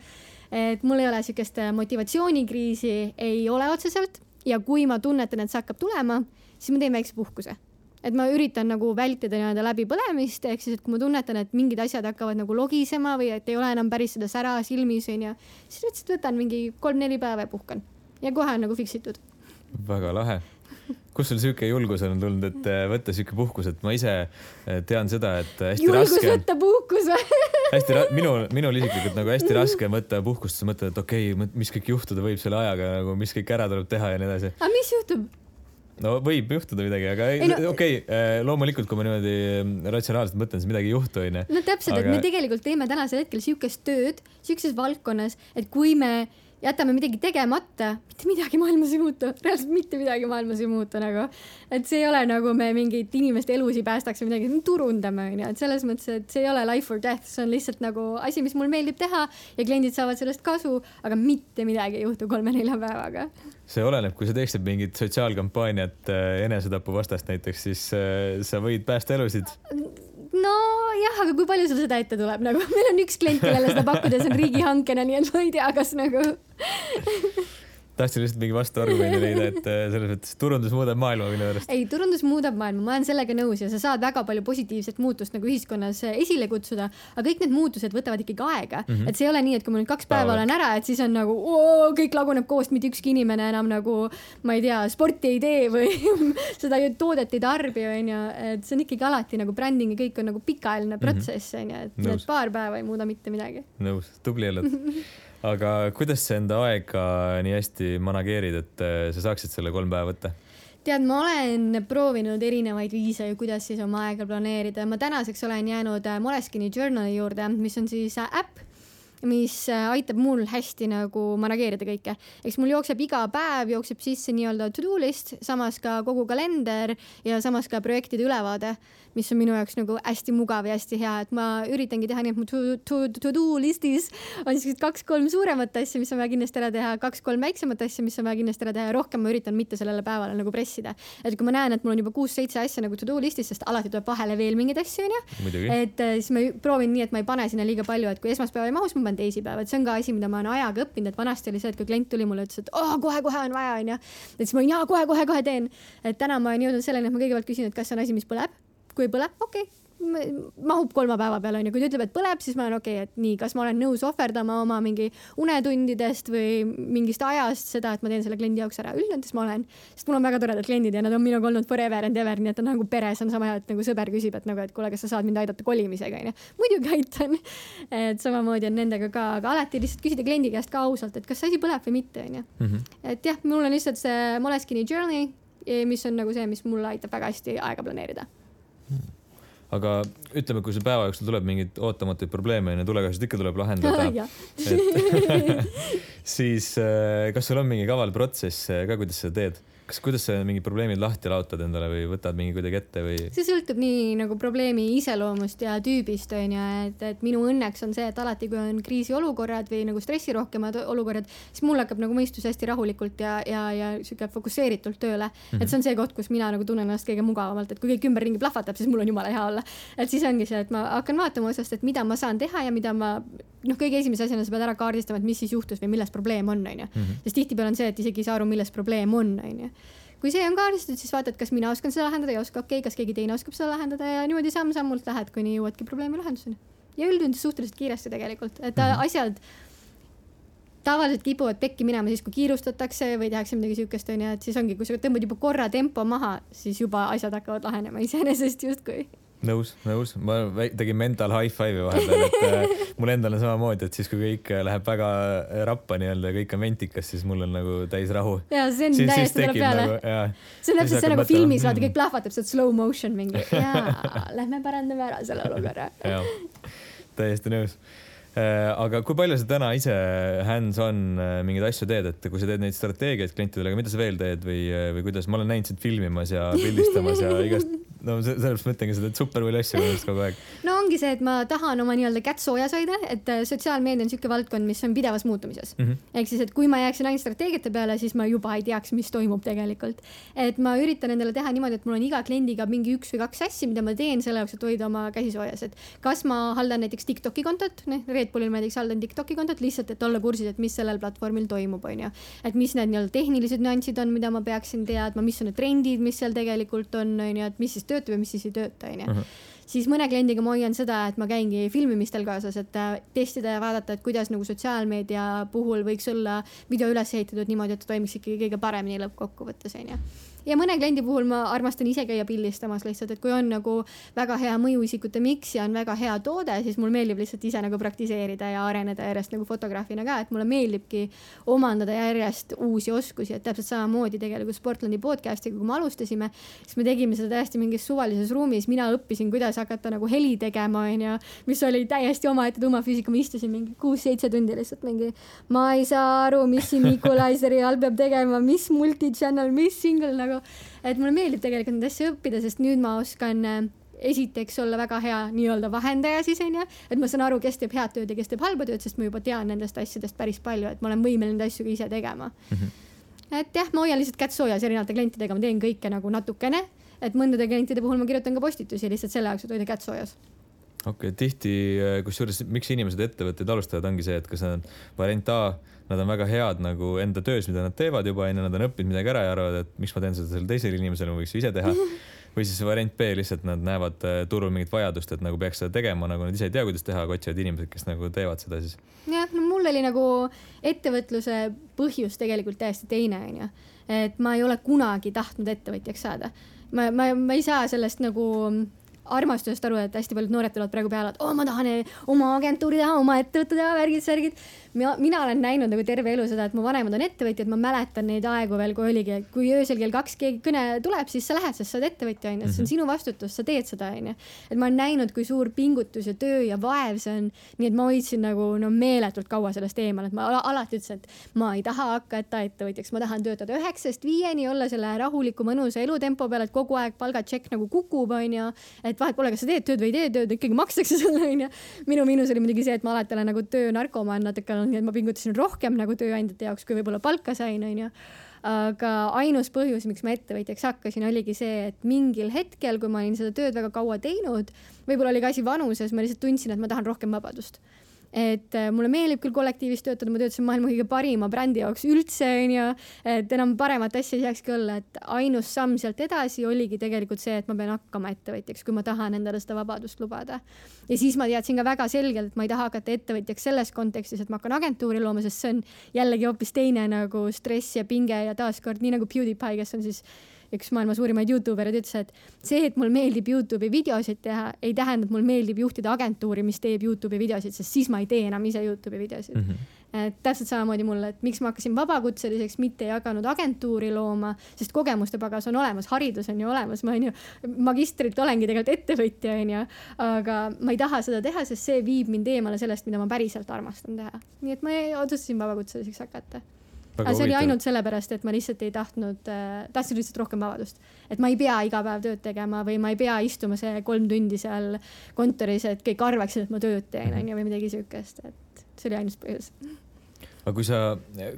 et mul ei ole siukest motivatsioonikriisi, ei ole otseselt ja kui ma tunnetan, et see hakkab tulema, siis ma teen väikse puhkuse et ma üritan nagu vältida nii-öelda läbipõlemist, ehk siis, et kui ma tunnetan, et mingid asjad hakkavad nagu logisema või et ei ole enam päris seda sära silmis onju, siis lihtsalt võtan mingi kolm-neli päeva ja puhkan ja kohe on nagu fix itud. väga lahe. kust sul sihuke julgus on tulnud, et äh, võtta sihuke puhkus, et ma ise äh, tean seda, et hästi julgus raske. võtta puhkus või hästi ra-, minul, minul isiklikult nagu hästi raske on võtta puhkust, sa mõtled, et okei okay,, mis kõik juhtuda võib selle ajaga nagu, mis kõik ära tuleb teha ja nii edasi. aga mis juhtub? No võib juhtuda midagi, aga no, okei okay,, äh, loomulikult, kui ma niimoodi mm, ratsionaalselt mõtlen, siis midagi ei juhtu, onju. no täpselt aga..., et me tegelikult teeme tänasel hetkel siukest tööd, siukses valdkonnas, et kui me jätame midagi tegemata, mitte midagi maailmas ei muutu, reaalselt mitte midagi maailmas ei muutu nagu. et see ei ole nagu me mingit inimeste elusid päästaks või midagi, me turundame onju, et selles mõttes, et see ei ole life or death, see on lihtsalt nagu asi, mis mulle meeldib teha ja kliendid saavad sellest kasu, aga mitte midagi ei juhtu kolme-nelja päevaga. see oleneb, kui sa teeksid mingit sotsiaalkampaaniat äh, enesetapu vastast näiteks, siis äh, sa võid päästa elusid nojah, aga kui palju sul seda ette tuleb? Nagu, meil on üks klient, kellele seda pakkuda, see on riigihankena, nii et ma ei tea, kas nagu tahtsin lihtsalt mingi vastuargumendi leida, et äh, selles mõttes turundus muudab maailma minu arust. ei, turundus muudab maailma, ma olen sellega nõus ja sa saad väga palju positiivset muutust nagu ühiskonnas äh, esile kutsuda, aga kõik need muutused võtavad ikkagi aega mm, -hmm. et see ei ole nii, et kui ma nüüd kaks päeva Päeva. olen ära, et siis on nagu oo, kõik laguneb koost, mitte ükski inimene enam nagu ma ei tea, sporti ei tee või seda toodet ei tarbi, onju, et see on ikkagi alati nagu bränding ja kõik on nagu pikaajaline mhm. protsess, onju, et need paar päeva ei muuda mitte midagi. nõus, tubli oled aga kuidas sa enda aega nii hästi manageerid, et äh, sa saaksid selle kolm päeva võtta? tead, ma olen proovinud erinevaid viise, kuidas siis oma aega planeerida. ma tänaseks olen jäänud äh, Moleskini Journali juurde, mis on siis äh, äpp mis aitab mul hästi nagu manageerida kõike. eks mul jookseb iga päev, jookseb sisse nii-öelda to do list, samas ka kogu kalender ja samas ka projektide ülevaade mis on minu jaoks nagu hästi mugav ja hästi hea, et ma üritangi teha nii, et mu to, to, to listis on siuksed kaks-kolm suuremat asja, mis on vaja kindlasti ära teha, kaks-kolm väiksemat asja, mis on vaja kindlasti ära teha ja rohkem ma üritan mitte sellele päevale nagu pressida. et kui ma näen, et mul on juba kuus-seitse asja nagu to do listis, sest alati tuleb vahele veel mingeid asju, onju. et äh, siis ma proovin nii, et ma ei pane sinna liiga palju, et kui esmaspäeva ei mahu, siis ma panen teisipäeva, et see on ka asi, mida ma olen ajaga õppinud, et vanasti oli see, et kui klient tuli mulle, ütles, et oh, kohe-kohe on vaja, onju. et siis ma olin jaa, kohe-kohe-kohe teen. et täna ma olen jõudnud selleni, et ma kõigepealt küsin, et kas see on asi, mis põleb kui ei põle, okei okay mahub kolme päeva peale onju, kui ta ütleb, et põleb, siis ma olen okei okay,, et nii, kas ma olen nõus ohverdama oma mingi unetundidest või mingist ajast seda, et ma teen selle kliendi jaoks ära, üldjoontes ma olen, sest mul on väga toredad kliendid ja nad on minuga olnud forever and ever, nii et on nagu peres on sama hea, et nagu sõber küsib, et nagu, et kuule, kas sa saad mind aidata kolimisega onju. muidugi aitan. et samamoodi on nendega ka, aga alati lihtsalt küsida kliendi käest ka ausalt, et kas see asi põleb või mitte onju. Mhm. et jah, mul on lihtsalt see Moleskini journey, mis on nagu see, mis mulle aitab väga hästi aega planeerida aga ütleme, kui sul päeva jooksul tuleb mingeid ootamatuid probleeme onju, tulekahjusid ikka tuleb lahendada siis äh, kas sul on mingi kaval protsess äh, ka, kuidas sa teed? Kas, kuidas sa mingid probleemid lahti laotad endale või võtad mingi kuidagi ette või? see sõltub nii nagu probleemi iseloomust ja tüübist onju, et, et minu õnneks on see, et alati, kui on kriisiolukorrad või nagu stressirohkemad olukorrad, siis mul hakkab nagu mõistus hästi rahulikult ja, ja, ja sihuke fokusseeritult tööle mm. -hmm. et see on see koht, kus mina nagu tunnen ennast kõige mugavamalt, et kui kõik ümberringi plahvatab, siis mul on jumala hea olla. et siis ongi see, et ma hakkan vaatama otsast, et mida ma saan teha ja mida ma noh, kõige esimese asjana sa pead ära kaardistama, et mis siis juhtus või milles probleem on, onju. Mhm. sest tihtipeale on see, et isegi ei saa aru, milles probleem on, onju kui see on kaardistatud, siis vaatad, kas mina oskan seda lahendada ja oska, okei okay,, kas keegi teine oskab seda lahendada ja niimoodi samm-sammult lähed, kuni jõuadki probleemi lahenduseni. ja üldjoontes suhteliselt kiiresti tegelikult, et mm -hmm. asjad tavaliselt kipuvad pekki minema siis, kui kiirustatakse või tehakse midagi siukest, onju, et siis ongi, kui sa tõmbad juba korra tempo maha, siis juba asjad hakkavad lahenema iseenesest justkui nõus, nõus, ma tegin mental high five'i vahepeal, et äh, mul endal on samamoodi, et siis, kui kõik läheb väga rappa nii-öelda ja kõik on ventikas, siis mul on nagu täis rahu. ja see on siis, täiesti tuleb peale. nagu,. see on täpselt see nagu filmis, vaata kõik plahvatab, see on slow motion mingi. Ja lähme parandame ära selle olukorra. täiesti nõus. Äh, aga kui palju sa täna ise hands-on äh, mingeid asju teed, et kui sa teed neid strateegiaid klientidele, aga mida sa veel teed või, äh, või kuidas, ma olen näinud sind filmimas ja pildistamas ja igast no sellepärast ma ütlengi, sa teed super palju asju minu arust kogu aeg. no ongi see, et ma tahan oma nii-öelda kätt soojas hoida, et äh, sotsiaalmeedia on niisugune valdkond, mis on pidevas muutumises mm. -hmm. ehk siis, et kui ma jääksin ainult strateegiate peale, siis ma juba ei teaks, mis toimub tegelikult. et ma üritan endale teha niimoodi, et mul on iga kliendiga mingi üks või kaks asja, mida ma teen selle jaoks, et hoida oma käsi soojas, et kas ma haldan näiteks Tiktoki kontot, noh, Red Bullil ma näiteks haldan Tiktoki kontot lihtsalt, et olla kursis, et mis sellel platvormil toimub, onju. et mis need nii-öelda tehnilised nüansid on, mida ma peaksin teadma, mis on need trendid, mis seal tegelikult on, onju, et mis siis töötab ja mis siis ei tööta onju. Siis mõne kliendiga ma hoian seda, et ma käingi filmimistel kaasas, et äh, testida ja vaadata, et kuidas nagu sotsiaalmeedia puhul võiks olla video üles ehitatud niimoodi, et ta toimiks ikkagi kõige paremini lõppkokkuvõttes onju ja mõne kliendi puhul ma armastan ise käia pildistamas lihtsalt, et kui on nagu väga hea mõjuisikute miks ja on väga hea toode, siis mulle meeldib lihtsalt ise nagu praktiseerida ja areneda järjest nagu fotograafina ka, et mulle meeldibki omandada järjest uusi oskusi, et täpselt samamoodi tegelikult Sportlandi podcast'iga, kui me alustasime, siis me tegime seda täiesti mingis suvalises ruumis, mina õppisin, kuidas hakata nagu heli tegema, onju, mis oli täiesti omaette tuumafüüsika, ma istusin mingi kuus-seitse tundi lihtsalt mingi, ma ei saa aru, mis siin equalizer'i all peab tegema, mis multi-channel, mis single nagu nagu, et mulle meeldib tegelikult neid asju õppida, sest nüüd ma oskan äh, esiteks olla väga hea nii-öelda vahendaja siis onju, et ma saan aru, kes teeb head tööd ja kes teeb halba tööd, sest ma juba tean nendest asjadest päris palju, et ma olen võimeline neid asju ka ise tegema mm. -hmm. et jah, ma hoian lihtsalt kätt soojas erinevate klientidega, ma teen kõike nagu natukene, et mõndade klientide puhul ma kirjutan ka postitusi lihtsalt selle jaoks, et hoida kätt soojas okei okay,, tihti, äh, kusjuures miks inimesed ettevõtteid alustavad, ongi see, et kas nad variant A nad on väga head nagu enda töös, mida nad teevad juba onju, nad on õppinud midagi ära ja arvavad, et miks ma teen seda sellele teisele inimesele, ma võiks ju ise teha. või siis variant B lihtsalt nad näevad äh, turul mingit vajadust, et nagu peaks seda tegema, nagu nad ise ei tea, kuidas teha, aga otsivad inimesed, kes nagu teevad seda siis. jah, no mul oli nagu ettevõtluse põhjus tegelikult täiesti teine onju, et ma ei ole kunagi tahtnud ettevõtjaks saada ma, ma, ma ei saa sellest nagu armastusest aru, et hästi paljud noored tulevad praegu peale, et oo oh,, ma tahan oma agentuuri teha, oma ettevõtte teha, värgid-särgid. mina, mina olen näinud nagu terve elu seda, et mu vanemad on ettevõtjad, ma mäletan neid aegu veel, kui oligi, et kui öösel kell kaks keegi kõne tuleb, siis sa lähed, sest sa oled ettevõtja onju, see on mhm. sinu vastutus, sa teed seda onju. et ma olen näinud, kui suur pingutus ja töö ja vaev see on. nii et ma hoidsin nagu no meeletult kaua sellest eemal, et ma alati ütlesin, et ma ei taha hakata ettevõtjaks, ma tahan töötada üheksast viieni, olla selle rahuliku mõnusa elutempo peal, et kogu aeg palgatšekk nagu kukub onju, et vahet pole, kas sa teed tööd või ei tee tööd, ikkagi makstakse sulle onju. minu miinus oli muidugi see, et ma alati olen nagu töönarkomaan natuke olnud, nii et ma pingutasin rohkem nagu tööandjate jaoks, kui võib-olla palka sain onju aga ainus põhjus, miks ma ettevõtjaks hakkasin, oligi see, et mingil hetkel, kui ma olin seda tööd väga kaua teinud, võib-olla oli ka asi vanuses, ma lihtsalt tundsin, et ma tahan rohkem vabadust et äh, mulle meeldib küll kollektiivis töötada, ma töötasin maailma kõige parima brändi jaoks üldse onju, et enam paremat asja ei saakski olla, et ainus samm sealt edasi oligi tegelikult see, et ma pean hakkama ettevõtjaks, kui ma tahan endale seda vabadust lubada. ja siis ma teadsin ka väga selgelt, et ma ei taha hakata ettevõtjaks selles kontekstis, et ma hakkan agentuuri looma, sest see on jällegi hoopis teine nagu stress ja pinge ja taaskord nii nagu PewDiePie, kes on siis üks maailma suurimaid Youtube erid ütles, et see, et mul meeldib Youtube'i videosid teha, ei tähenda, et mul meeldib juhtida agentuuri, mis teeb Youtube'i videosid, sest siis ma ei tee enam ise Youtube'i videosid mm. -hmm. et täpselt samamoodi mulle, et miks ma hakkasin vabakutseliseks, mitte ei hakanud agentuuri looma, sest kogemuste pagas on olemas, haridus on ju olemas, ma on ju magistrit olengi tegelikult ettevõtja onju, aga ma ei taha seda teha, sest see viib mind eemale sellest, mida ma päriselt armastan teha. nii et ma otsustasin vabakutseliseks hakata aga see oli ainult sellepärast, et ma lihtsalt ei tahtnud äh,, tahtsin lihtsalt rohkem vabadust. et ma ei pea iga päev tööd tegema või ma ei pea istuma see kolm tundi seal kontoris, et kõik arvaksid, et ma tööd teen, onju, või midagi siukest, et see oli ainus põhjus. aga kui sa,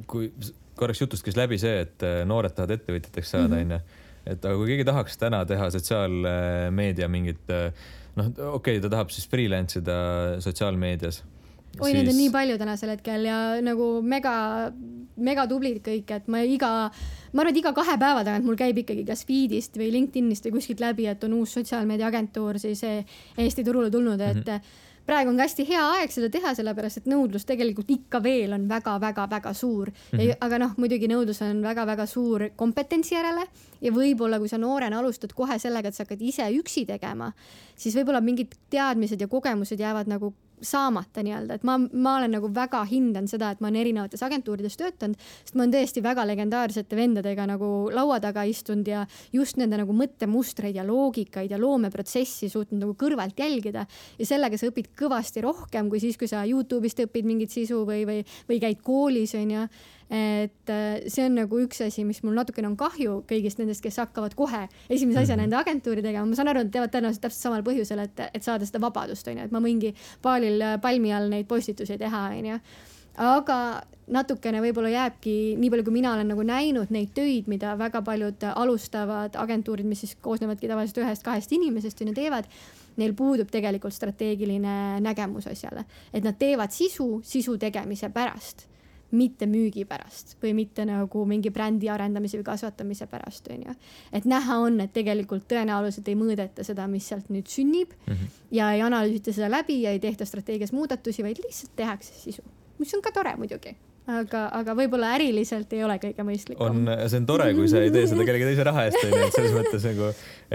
kui korraks jutust käis läbi see, et äh, noored tahavad ettevõtjateks saada, mhm. onju, et aga kui keegi tahaks täna teha sotsiaalmeedia mingit äh, noh, okei okay,, ta tahab siis freelance ida sotsiaalmeedias oi siis..., neid on nii palju tänasel hetkel ja nagu mega, mega tublid kõik, et ma iga, ma arvan, et iga kahe päeva tagant mul käib ikkagi kas feed'ist või LinkedInist või kuskilt läbi, et on uus sotsiaalmeediaagentuur siis Eesti turule tulnud, et mm -hmm praegu on ka hästi hea aeg seda teha, sellepärast et nõudlus tegelikult ikka veel on väga-väga-väga suur mm. -hmm. aga noh, muidugi nõudlus on väga-väga suur kompetentsi järele ja võib-olla, kui sa noorena alustad kohe sellega, et sa hakkad ise üksi tegema, siis võib-olla mingid teadmised ja kogemused jäävad nagu saamata nii-öelda, et ma, ma olen nagu väga hindan seda, et ma olen erinevates agentuurides töötanud, sest ma olen tõesti väga legendaarsete vendadega nagu laua taga istunud ja just nende nagu mõttemustreid ja loogikaid ja loomeprotsessi suutnud nagu kõrvalt jälgida. ja sellega sa õpid kõvasti rohkem kui siis, kui sa Youtube'ist õpid mingit sisu või, või, või käid koolis onju et äh, see on nagu üks asi, mis mul natukene on kahju kõigist nendest, kes hakkavad kohe esimese asjana mhm. enda agentuuri tegema, ma saan aru, nad teevad tõenäoliselt täpselt samal põhjusel, et, et saada seda vabadust, onju, et ma võingi paalil äh, palmi all neid postitusi teha, onju aga natukene võib-olla jääbki, nii palju kui mina olen nagu näinud neid töid, mida väga paljud alustavad agentuurid, mis siis koosnevadki tavaliselt ühest-kahest inimesest on ju teevad. Neil puudub tegelikult strateegiline nägemus asjale, et nad teevad sisu sisu tegemise pärast mitte müügi pärast või mitte nagu mingi brändi arendamise või kasvatamise pärast, onju. et näha on, et tegelikult tõenäoliselt ei mõõdeta seda, mis sealt nüüd sünnib mm -hmm. ja ei analüüsita seda läbi ja ei tehta strateegias muudatusi, vaid lihtsalt tehakse sisu, mis on ka tore muidugi aga, aga võib-olla äriliselt ei ole kõige mõistlikum. on, see on tore, kui sa ei tee seda kellegi teise raha eest, onju, et selles mõttes nagu,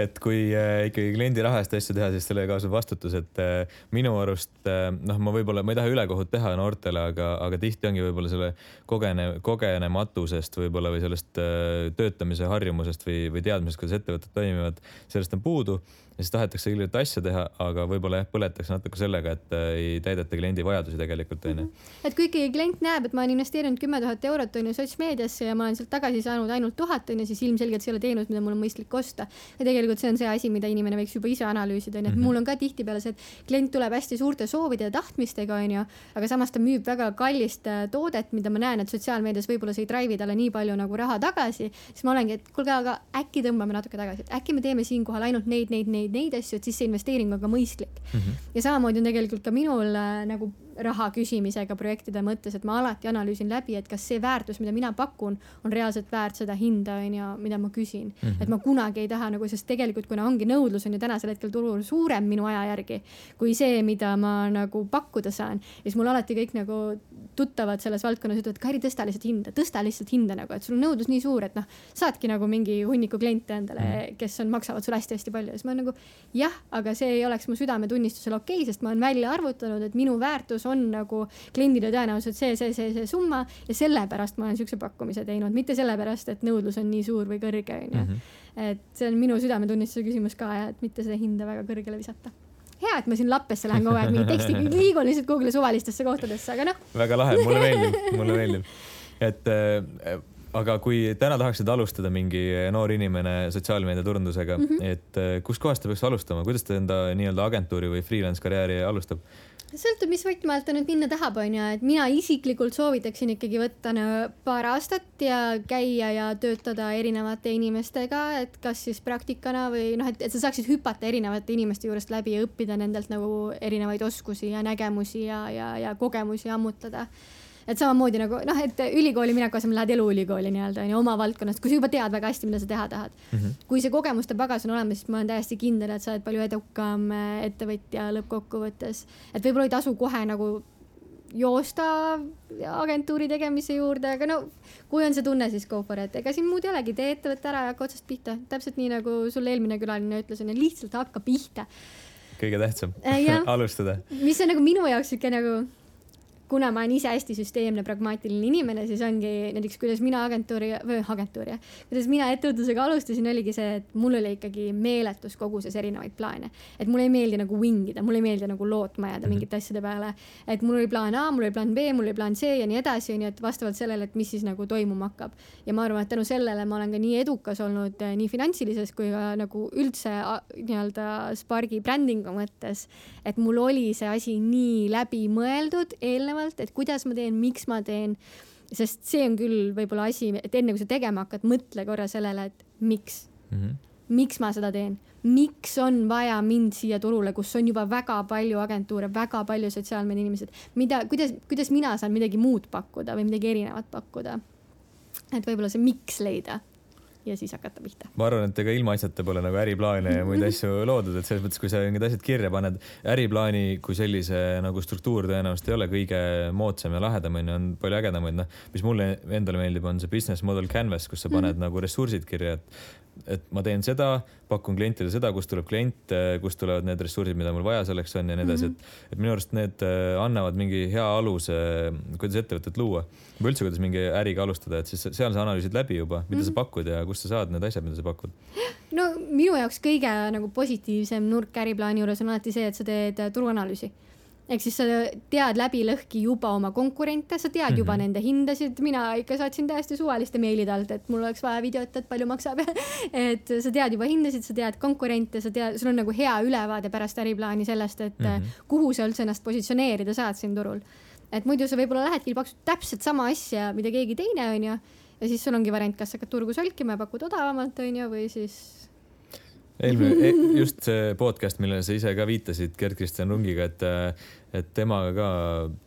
et kui äh, ikkagi kliendi raha eest asju teha, siis sellega kaasneb vastutus, et äh, minu arust äh, noh, ma võib-olla, ma ei taha ülekohut teha noortele, aga, aga tihti ongi võib-olla selle kogene, kogenematusest võib-olla või sellest äh, töötamise harjumusest või, või teadmisest, kuidas ettevõtted toimivad, sellest on puudu ja siis tahetakse ilgelt asja teha, aga võib-olla jah, põletakse natuke sellega, et äh, ei täideta kliendi vajadusi tegelikult onju. Mhm. et kui ikkagi klient näeb, et ma olen investeerinud kümme tuhat eurot onju sotsmeediasse ja ma olen sealt tagasi saanud ainult tuhat onju, siis ilmselgelt see ei ole teenus, mida mul on mõistlik osta. ja tegelikult see on see asi, mida inimene võiks juba ise analüüsida onju, et mm -hmm. mul on ka tihtipeale see, et klient tuleb hästi suurte soovide ja tahtmistega onju, aga samas ta müüb väga kallist äh, toodet, mida ma näen, et sotsiaalmeedias võib-olla see ei drive'i talle nii palju nagu raha tagasi, siis ma olengi, et kuulge, aga äkki tõmbame natuke tagasi, et äkki me teeme siinkohal ainult neid, neid, neid, neid asju, et siis see investeering on ka mõistlik mm. -hmm. ja samamoodi on tegelikult ka minul äh, nagu raha küsimisega projektide mõttes, et ma alati analüüsin läbi, et kas see väärtus, mida mina pakun, on reaalselt väärt seda hinda, on ju, mida ma küsin mm. -hmm. et ma kunagi ei taha nagu, sest tegelikult kuna ongi nõudlus on ju tänasel hetkel turul suurem minu aja järgi kui see, mida ma nagu pakkuda saan, siis mul alati kõik nagu tuttavad selles valdkonnas ütlevad, Kairi, tõsta lihtsalt hinda, tõsta lihtsalt hinda nagu, et sul on nõudlus nii suur, et noh, saadki nagu mingi hunniku kliente endale -hmm. kes on, maksavad sulle hästi-hästi palju ja siis ma nagu jah, aga see ei oleks mu südametunnistusel okei okay,, sest ma olen välja arvutanud, et minu väärtus on nagu kliendile tõenäoliselt see, see, see, see summa ja sellepärast ma olen siukse pakkumise teinud, mitte sellepärast, et nõudlus on nii suur või kõrge, onju. Mhm. et see on minu südametunnistuse küsimus ka ja et mitte seda hinda väga kõrgele visata hea, et ma siin lappesse lähen kogu aeg mingi tekstiga, liigun lihtsalt Google'i suvalistesse kohtadesse, aga noh. väga lahe, mulle meeldib, mulle meeldib. et äh, aga kui täna tahaksid alustada mingi noor inimene sotsiaalmeedia turundusega mm, -hmm. et äh, kuskohast ta peaks alustama, kuidas ta enda nii-öelda agentuuri või freelance karjääri alustab? Sõltub, mis võtme alt ta nüüd minna tahab, onju, et mina isiklikult soovitaksin ikkagi võtta no, paar aastat ja käia ja töötada erinevate inimestega, et kas siis praktikana või noh, et, et sa saaksid hüpata erinevate inimeste juurest läbi ja õppida nendelt nagu erinevaid oskusi ja nägemusi ja, ja, ja kogemusi ammutada et samamoodi nagu noh, et ülikooli mineku asemel lähed eluülikooli nii-öelda onju oma valdkonnast, kui sa juba tead väga hästi, mida sa teha tahad mm. -hmm. kui see kogemuste pagas on olemas, siis ma olen täiesti kindel, et sa oled palju edukam äh, ettevõtja lõppkokkuvõttes. et võib-olla ei tasu kohe nagu joosta agentuuri tegemise juurde, aga no kui on see tunne, siis go for it, ega siin muud ei olegi, tee ettevõte ära ja hakka otsast pihta, täpselt nii nagu sul eelmine külaline ütles, onju, lihtsalt hakka pihta. kõige tähtsam äh, alustada. mis on nagu minu jaoks siuke nagu kuna ma olen ise hästi süsteemne, pragmaatiline inimene, siis ongi näiteks, kuidas mina agentuuri või agentuuri kuidas mina ettevõtlusega alustasin, oligi see, et mul oli ikkagi meeletus koguses erinevaid plaane. et mulle ei meeldi nagu wing ida, mulle ei meeldi nagu lootma jääda mm -hmm. mingite asjade peale. et mul oli plaan A, mul oli plaan B, mul oli plaan C ja nii edasi, onju, et vastavalt sellele, et mis siis nagu toimuma hakkab. ja ma arvan, et tänu sellele ma olen ka nii edukas olnud eh, nii finantsilises kui ka nagu üldse nii-öelda Spargi brändingu mõttes. et mul oli see asi nii läbimõeldud eelnevalt eelnevalt, et kuidas ma teen, miks ma teen. sest see on küll võib-olla asi, et enne kui sa tegema hakkad, mõtle korra sellele, et miks mm. -hmm. miks ma seda teen, miks on vaja mind siia turule, kus on juba väga palju agentuure, väga palju sotsiaalmeedia inimesed, mida, kuidas, kuidas mina saan midagi muud pakkuda või midagi erinevat pakkuda. et võib-olla see miks leida ja siis hakata pihta. ma arvan, et ega ilmaasjata pole nagu äriplaane ja muid asju loodud, et selles mõttes, kui sa need asjad kirja paned, äriplaani kui sellise nagu struktuur tõenäoliselt ei ole kõige moodsam ja lahedam onju, on palju ägedamaid, noh, mis mulle endale meeldib, on see business model canvas, kus sa paned mm -hmm. nagu ressursid kirja, et et ma teen seda, pakun klientidele seda, kust tuleb klient, kust tulevad need ressursid, mida mul vaja selleks on ja nii edasi mm, -hmm. et, et minu arust need äh, annavad mingi hea aluse, kuidas ettevõtet luua või üldse, kuidas mingi äriga alustada, et siis seal sa analüüsid läbi juba, mida mm -hmm. sa mhm. pakud ja kust sa saad need asjad, mida sa pakud. no minu jaoks kõige nagu positiivsem nurk äriplaani juures on alati see, et sa teed äh, turuanalüüsi ehk siis sa tead läbi lõhki juba oma konkurente, sa tead juba mm -hmm. nende hindasid, mina ikka saatsin täiesti suvaliste meilide alt, et mul oleks vaja videot, et palju maksab et sa tead juba hindasid, sa tead konkurente, sa tead, sul on nagu hea ülevaade pärast äriplaani sellest, et mm -hmm. kuhu sa üldse ennast positsioneerida saad siin turul. et muidu sa võib-olla lähedki, pakud täpselt sama asja, mida keegi teine onju ja siis sul ongi variant, kas hakkad turgu solkima ja pakud odavamalt onju või siis eelmine, just see podcast, millele sa ise ka viitasid Gerd-Kristjan Rungiga, et, et temaga ka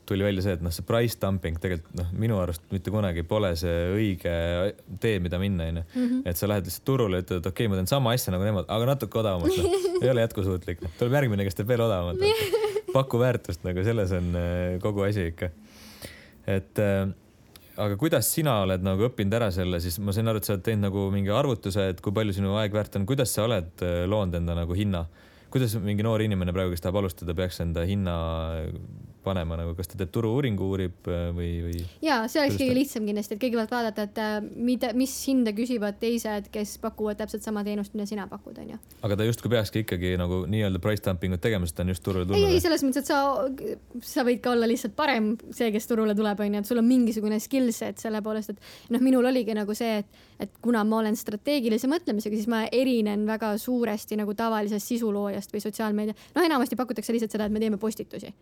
tuli välja see, et noh, see price dumping tegelikult noh, minu arust mitte kunagi pole see õige tee, mida minna, onju. Mhm. et sa lähed lihtsalt turule, ütled, et okei okay,, ma teen sama asja nagu nemad, aga natuke odavamalt no.. ei ole jätkusuutlik, noh, tuleb järgmine, kes teeb veel odavamalt no.. paku väärtust nagu selles on äh, kogu asi ikka. et äh, aga kuidas sina oled nagu õppinud ära selle, siis ma sain aru, et sa oled teinud nagu mingi arvutuse, et kui palju sinu aeg väärt on, kuidas sa oled äh, loonud enda nagu hinna? kuidas mingi noor inimene praegu, kes tahab alustada, peaks enda hinna panema nagu, kas ta teeb turu-uuringu, uurib äh, või, või? ja see oleks kõige lihtsam kindlasti, et kõigepealt vaadata, et äh, mida, mis hinda küsivad teised, kes pakuvad täpselt sama teenust, mida sina pakud, onju. aga ta justkui peakski ikkagi nagu nii-öelda price dumping ut tegema, sest ta on just turule tulnud. ei, ei selles mõttes, et sa, sa võid ka olla lihtsalt parem see, kes turule tuleb, onju, et sul on mingisugune skill set selle poolest, et noh, minul oligi nagu see, et, et kuna ma olen strateegilise mõtlemisega, siis ma erinen väga suuresti nagu tavalisest sisuloojast või sotsiaalmeedia, noh, enamasti pakutakse lihtsalt seda, et me teeme postitusi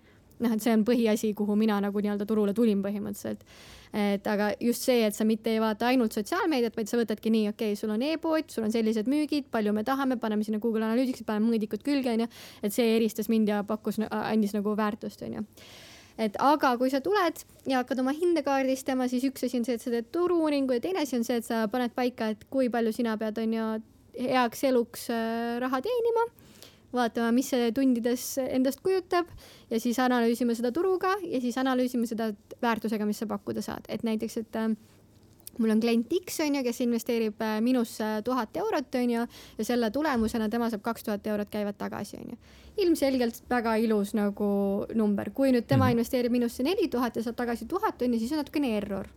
noh, et see on põhiasi, kuhu mina nagu nii-öelda turule tulin põhimõtteliselt. et aga just see, et sa mitte ei vaata ainult sotsiaalmeediat, vaid sa võtadki nii, okei okay,, sul on e-pood, sul on sellised müügid, palju me tahame, paneme sinna Google Analyticsi, paneme mõõdikud külge, onju. et see eristas mind ja pakkus, andis nagu väärtust, onju et aga kui sa tuled ja hakkad oma hinde kaardistama, siis üks asi on see, et sa teed turu-uuringu ja teine asi on see, et sa paned paika, et kui palju sina pead, onju, heaks eluks äh, raha teenima vaatama, mis see tundides endast kujutab ja siis analüüsime seda turuga ja siis analüüsime seda väärtusega, mis sa pakkuda saad, et näiteks, et äh, mul on klient X on ju, kes investeerib äh, minusse tuhat eurot on ju ja selle tulemusena tema saab kaks tuhat eurot käivat tagasi on ju. ilmselgelt väga ilus nagu number, kui nüüd tema mm -hmm. investeerib minusse neli tuhat ja saab tagasi tuhat on ju, siis on natukene error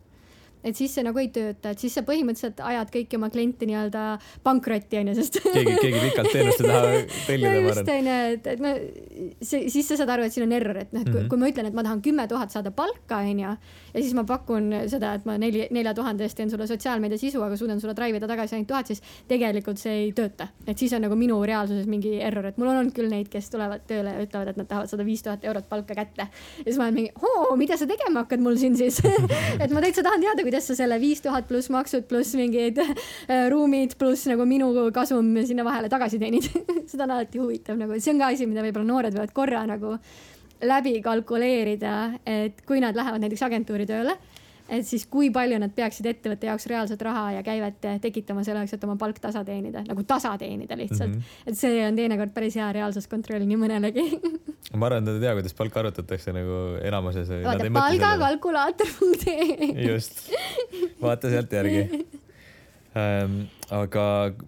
et siis see nagu ei tööta, et siis sa põhimõtteliselt ajad kõiki oma kliente nii-öelda pankrotti onju, sest keegi, keegi pikalt teenust ei taha tellida, arvan. just onju, et, et no see, siis sa saad aru, et siin on error, et noh, et kui, mm -hmm. kui ma ütlen, et ma tahan kümme tuhat saada palka onju ja siis ma pakun seda, et ma neli, nelja tuhande eest teen sulle sotsiaalmeedia sisu, aga suudan sulle drive ida tagasi ainult tuhat, siis tegelikult see ei tööta. et siis on nagu minu reaalsuses mingi error, et mul on olnud küll neid, kes tulevad tööle ja ütlevad, et nad tahavad sada viis tuhat eurot palka kätte. ja siis ma olen mingi, mida sa tegema hakkad mul siin siis et ma täitsa tahan teada, kuidas sa selle viis tuhat pluss maksud pluss mingid äh, ruumid pluss nagu minu kasum sinna vahele tagasi teenid? Seda on alati huvitav nagu, see on ka asi, mida võib-olla noored võivad korra nagu läbi kalkuleerida, et kui nad lähevad näiteks agentuuri tööle et siis kui palju nad peaksid ettevõtte jaoks reaalset raha ja käivet tekitama selleks, et oma palk tasa teenida, nagu tasa teenida lihtsalt mm. -hmm. et see on teinekord päris hea reaalsuskontroll nii mõnelegi ma arvan, et nad ei tea, kuidas palka arvutatakse nagu enamuses. vaata palgakalkulaator.ee just, vaata sealt järgi ähm, aga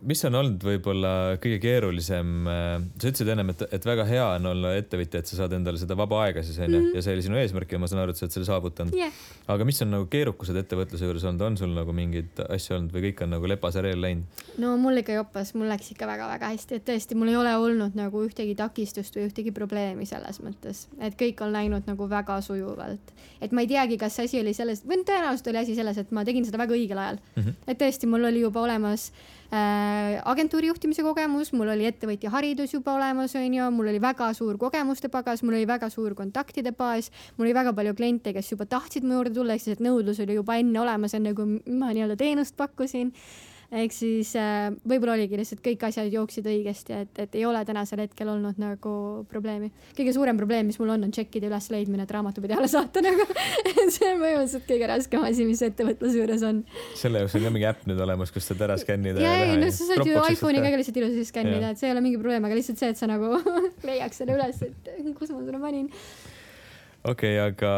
mis on olnud võib-olla kõige keerulisem, äh, sa ütlesid ennem, et, et väga hea on olla ettevõtja, et sa saad endale seda vaba aega siis onju mm -hmm. ja see oli sinu eesmärk ja ma saan aru, et sa oled selle saavutanud yeah.. aga mis on nagu keerukused ettevõtluse juures olnud, on sul nagu mingeid asju olnud või kõik on nagu lepasareel läinud? no mul ikka jopas, mul läks ikka väga-väga hästi, et tõesti, mul ei ole olnud nagu ühtegi takistust või ühtegi probleemi selles mõttes, et kõik on läinud nagu väga sujuvalt. et ma ei teagi, kas asi oli selles, või tõenäoliselt oli asi selles, et ma tegin seda väga õigel ajal mm. -hmm. et tõesti, mul oli juba olemas agentuuri juhtimise kogemus, mul oli ettevõtja haridus juba olemas, onju, mul oli väga suur kogemuste pagas, mul oli väga suur kontaktide baas, mul oli väga palju kliente, kes juba tahtsid mu juurde tulla, ehk siis, et nõudlus oli juba enne olemas, enne kui ma nii-öelda teenust pakkusin ehk siis äh, võib-olla oligi lihtsalt kõik asjad jooksid õigesti, et, et ei ole tänasel hetkel olnud nagu probleemi. kõige suurem probleem, mis mul on, on tšekkide ülesleidmine, et raamatupidajale saata nagu see on põhimõtteliselt kõige raskem asi, mis ettevõtluse juures on. selle jaoks on ka mingi äpp nüüd olemas, kus saad ära skännida. ja, ja, no sa saad ju iPhone'iga ka lihtsalt ilusasti skännida, et see ei ole mingi probleem, aga lihtsalt see, et sa nagu leiaks selle üles, et kus ma selle panin okei okay,, aga,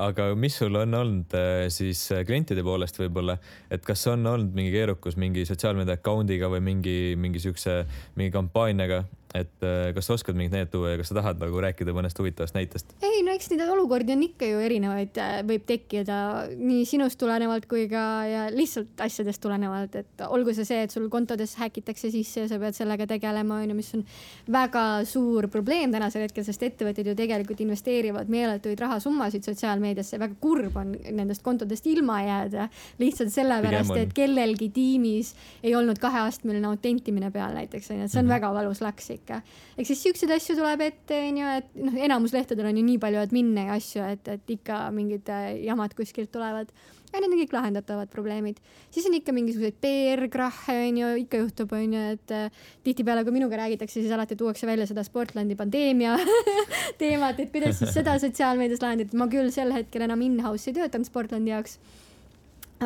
aga mis sul on olnud äh, siis äh, klientide poolest võib-olla, et kas on olnud mingi keerukus mingi sotsiaalmeedia account'iga või mingi, mingi siukse, mingi kampaaniaga, et äh, kas sa oskad mingit näidet tuua ja kas sa tahad nagu rääkida mõnest huvitavast näitest? ei no eks neid olukordi on ikka ju erinevaid, äh, võib tekkida nii sinust tulenevalt kui ka ja lihtsalt asjadest tulenevalt, et olgu see see, et sul kontodes häkitakse sisse ja sa pead sellega tegelema, onju, mis on väga suur probleem tänasel hetkel, sest ettevõtted ju tegelikult investeerivad meeletuid rahasummasid sotsiaalmeediasse, väga kurb on nendest kontodest ilma jääda lihtsalt sellepärast, et kellelgi tiimis ei olnud kaheastmeline autentimine peal näiteks onju, et see on mm -hmm. väga valus laks ikka. Ehk siis siukseid asju tuleb ette, onju, et noh, enamus lehtedel on ju nii palju admin'e ja asju, et, et ikka mingid äh, jamad kuskilt tulevad. ja need on kõik lahendatavad probleemid. siis on ikka mingisuguseid PR-krahhe, onju, ikka juhtub, onju, et äh, tihtipeale, kui minuga räägitakse, siis alati tuuakse välja seda Sportlandi pandeemia teemat, et kuidas siis seda sotsiaalmeedias lahendada. ma küll sel hetkel enam in-house'i ei töötanud Sportlandi jaoks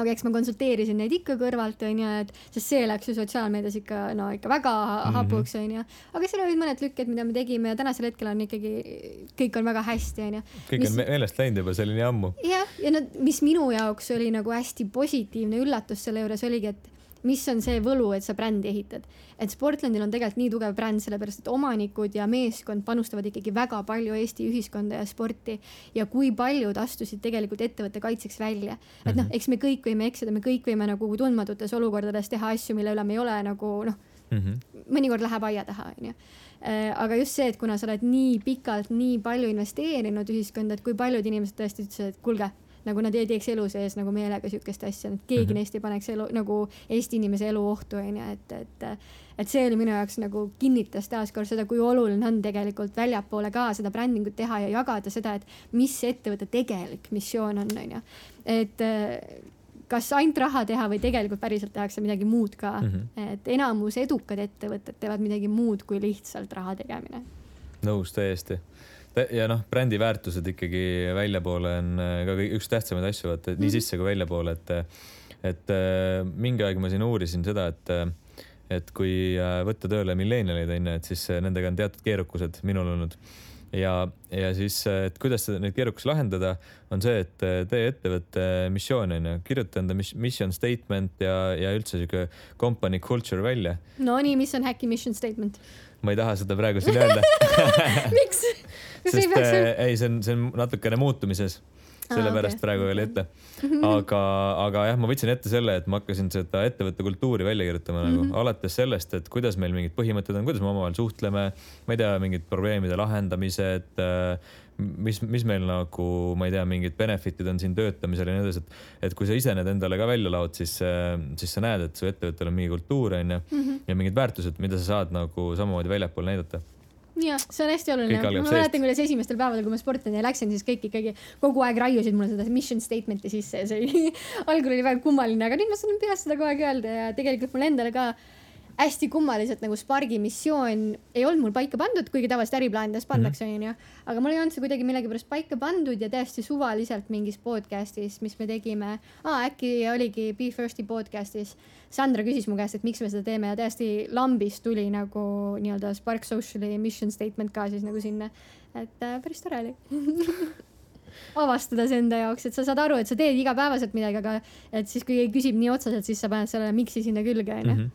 aga eks ma konsulteerisin neid ikka kõrvalt, onju, et sest see läks ju sotsiaalmeedias ikka no ikka väga mhm. hapuks, onju. aga seal olid mõned lükked, mida me tegime ja tänasel hetkel on ikkagi, kõik on väga hästi, onju. kõik mis... on meelest läinud juba, see oli nii ammu. jah, ja no mis minu jaoks oli nagu hästi positiivne üllatus selle juures oligi, et mis on see võlu, et sa brändi ehitad. et Sportlandil on tegelikult nii tugev bränd, sellepärast et omanikud ja meeskond panustavad ikkagi väga palju Eesti ühiskonda ja sporti ja kui paljud astusid tegelikult ettevõtte kaitseks välja. et noh, mhm. eks me kõik võime eksida, me kõik võime nagu tundmatutes olukordades teha asju, mille üle me ei ole nagu noh mm -hmm., mõnikord läheb aia taha, onju äh, aga just see, et kuna sa oled nii pikalt nii palju investeerinud ühiskonda, et kui paljud inimesed tõesti ütlesid, et kuulge, nagu nad ei teeks elu sees nagu meelega sihukest asja, et keegi mm -hmm. neist ei paneks elu nagu Eesti inimese elu ohtu, onju, et, et, et see oli minu jaoks nagu kinnitas taaskord seda, kui oluline on tegelikult väljapoole ka seda brändingut teha ja jagada seda, et mis ettevõtte tegelik missioon on, onju. et kas ainult raha teha või tegelikult päriselt tehakse midagi muud ka mm, -hmm. et enamus edukad ettevõtted teevad midagi muud kui lihtsalt raha tegemine. nõus täiesti ja noh, brändi väärtused ikkagi väljapoole on äh, ka üks tähtsamaid asju, vaata nii mhm. sisse kui väljapoole, et et äh, mingi aeg ma siin uurisin seda, et et kui äh, võtta tööle millenialeid onju, et siis nendega on teatud keerukused minul olnud ja, ja siis, et kuidas seda, neid keerukusi lahendada, on see, et tee ettevõtte missioon onju, kirjuta enda mission statement ja, ja üldse sihuke company culture välja. Nonii, mis on Häkki mission statement? ma ei taha seda praegu siin öelda miks? sest ei, äh, ei, see on, see on natukene muutumises sellepärast ah, okay. praegu ei ole ette. aga, aga jah, ma võtsin ette selle, et ma hakkasin seda ettevõtte kultuuri välja kirjutama nagu mm -hmm. alates sellest, et kuidas meil mingid põhimõtted on, kuidas me omavahel suhtleme, ma ei tea, mingid probleemide lahendamised, äh, mis, mis meil nagu, ma ei tea, mingid benefit'id on siin töötamisel ja nii edasi, et, et kui sa ise need endale ka välja laod, siis, äh, siis sa näed, et su ettevõttel on mingi kultuur onju mhm. ja mingid väärtused, mida sa saad nagu samamoodi väljapoole näidata jah, see on hästi oluline. ma mäletan, kuidas esimestel päevadel, kui ma sportlane läksin, siis kõik ikkagi kogu aeg raiusid mulle seda mission statement'i sisse ja see oli algul oli väga kummaline, aga nüüd ma saan peast seda kogu aeg öelda ja tegelikult mul endale ka hästi kummaliselt nagu Spargi missioon ei olnud mul paika pandud, kuigi tavaliselt äriplaanides pannakse, mhm. onju. aga mul ei olnud see kuidagi millegipärast paika pandud ja täiesti suvaliselt mingis podcast'is, mis me tegime ah,, äkki oligi Be First'i podcast'is. Sandra küsis mu käest, et miks me seda teeme ja täiesti lambist tuli nagu nii-öelda Spark Social'i mission statement ka siis nagu sinna. et äh, päris tore oli avastada see enda jaoks, et sa saad aru, et sa teed igapäevaselt midagi, aga et siis, kui keegi küsib nii otseselt, siis sa paned selle miks'i sinna külge, onju mhm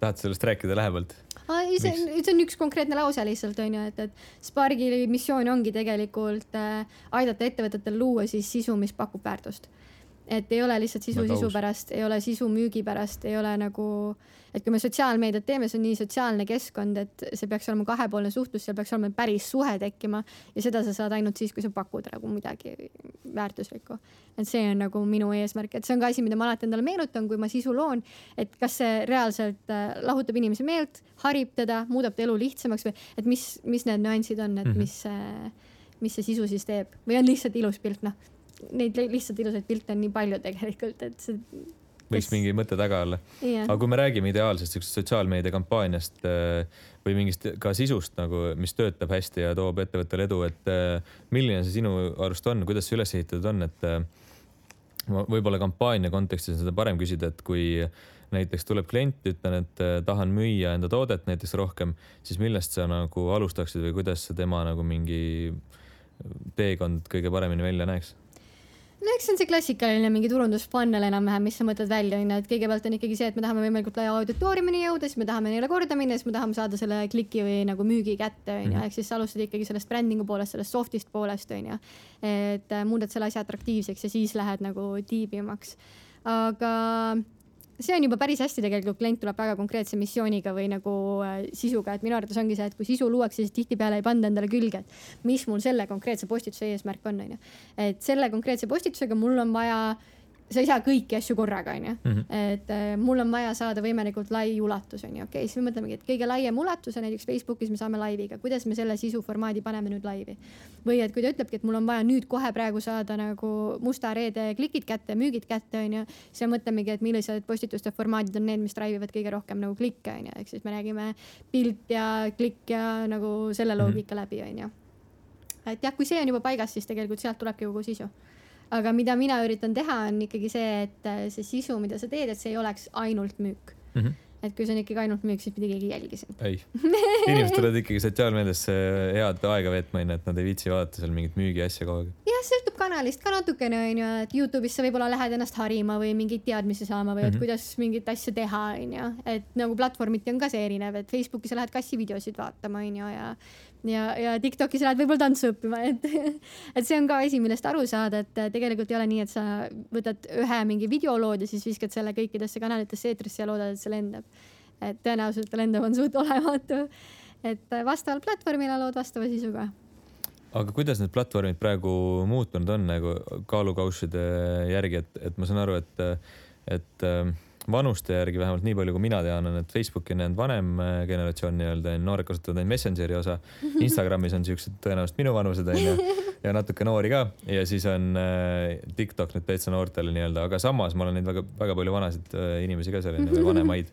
tahad sellest rääkida lähemalt? see on, see on üks konkreetne lause lihtsalt onju, et, et Spargi missioon ongi tegelikult äh, aidata ettevõtetel luua siis sisu, mis pakub väärtust et ei ole lihtsalt sisu sisu pärast, ei ole sisu müügi pärast, ei ole nagu, et kui me sotsiaalmeediat teeme, see on nii sotsiaalne keskkond, et see peaks olema kahepoolne suhtlus, seal peaks olema päris suhe tekkima ja seda sa saad ainult siis, kui sa pakud nagu midagi väärtuslikku. et see on nagu minu eesmärk, et see on ka asi, mida ma alati endale meenutan, kui ma sisu loon, et kas see reaalselt äh, lahutab inimese meelt, harib teda, muudab ta elu lihtsamaks või et mis, mis need nüansid on, et mm -hmm. mis äh, mis see sisu siis teeb või on lihtsalt ilus pilt, noh neid lihtsalt ilusaid pilte on nii palju tegelikult, et see võiks mingi mõte taga olla. jah aga, kui me räägime ideaalsest siuksest sotsiaalmeediakampaaniast äh, või mingist ka sisust nagu, mis töötab hästi ja toob ettevõttele edu, et äh, milline see sinu arust on, kuidas see üles ehitatud on, et ma võib-olla kampaania kontekstis on seda parem küsida, et kui näiteks tuleb klient, ütlen, et tahan müüa enda toodet näiteks rohkem, siis millest sa nagu alustaksid või kuidas see tema nagu mingi teekond kõige paremini välja näeks? No eks see on see klassikaline mingi turundusfunnel enam-vähem, mis sa mõtled välja, onju, et kõigepealt on ikkagi see, et me tahame võimalikult laia auditooriumini jõuda, siis me tahame neile korda minna, siis me tahame saada selle kliki või nagu müügi kätte, onju, ehk siis sa alustad ikkagi sellest brändingu poolest, sellest soft'ist poolest, onju. et äh, muudad selle asja atraktiivseks ja siis lähed nagu tiibimaks. aga see on juba päris hästi tegelikult, klient tuleb väga konkreetse missiooniga või nagu äh, sisuga, et minu arvates ongi see, et kui sisu luuakse, siis tihtipeale ei panda endale külge, et mis mul selle konkreetse postituse eesmärk on, onju. et selle konkreetse postitusega mul on vaja, sa ei saa kõiki asju korraga, onju. et äh, mul on vaja saada võimalikult lai ulatus, onju, okei okay,, siis me mõtlemegi, et kõige laiem ulatus on näiteks Facebookis me saame laiviga, kuidas me selle sisuformaadi paneme nüüd laivi. või et kui ta ütlebki, et mul on vaja nüüd kohe praegu saada nagu musta reede klikid kätte, müügid kätte, onju, siis me mõtlemegi, et millised postituste formaadid on need, mis drive ivad kõige rohkem nagu klikke, onju, ehk siis me räägime pilt ja klikk ja nagu selle loogika läbi, onju. et jah, kui see on juba paigas, siis tegelikult sealt tulebki kogu sisu aga mida mina üritan teha, on ikkagi see, et äh, see sisu, mida sa teed, et see ei oleks ainult müük. et kui see on ikkagi ainult müük, siis mitte keegi ei jälgi sind. ei, inimesed tulevad ikkagi sotsiaalmeediasse head aega veetma, onju, et nad ei viitsi vaadata seal mingit müügiasja kogu aeg. jah, sõltub kanalist ka natukene onju, et Youtube'is sa võib-olla lähed ennast harima või mingeid teadmisi saama või et Mhm. kuidas mingit asja teha onju, et nagu platvormiti on ka see erinev, et Facebooki sa lähed kassivideosid vaatama onju ja ja, ja Tiktoki sa lähed võib-olla tantsu õppima, et et see on ka asi, millest aru saada, et tegelikult ei ole nii, et sa võtad ühe mingi videolood ja siis viskad selle kõikidesse kanalitesse eetrisse ja loodad, et see lendab. et tõenäoliselt lendav on suht olematu. et vastavalt platvormile lood vastava sisuga aga kuidas need platvormid praegu muutunud on nagu kaalukausside järgi, et, et ma saan aru, et, et vanuste järgi vähemalt nii palju, kui mina tean, on, et Facebooki on jäänud vanem äh, generatsioon nii-öelda, noored kasutavad ainult Messengeri osa. Instagramis on siuksed tõenäoliselt minuvanused onju ja natuke noori ka ja siis on äh, TikTok nüüd täitsa noortele nii-öelda, aga samas ma olen neid väga-väga palju vanasid äh, inimesi ka seal onju, vanemaid.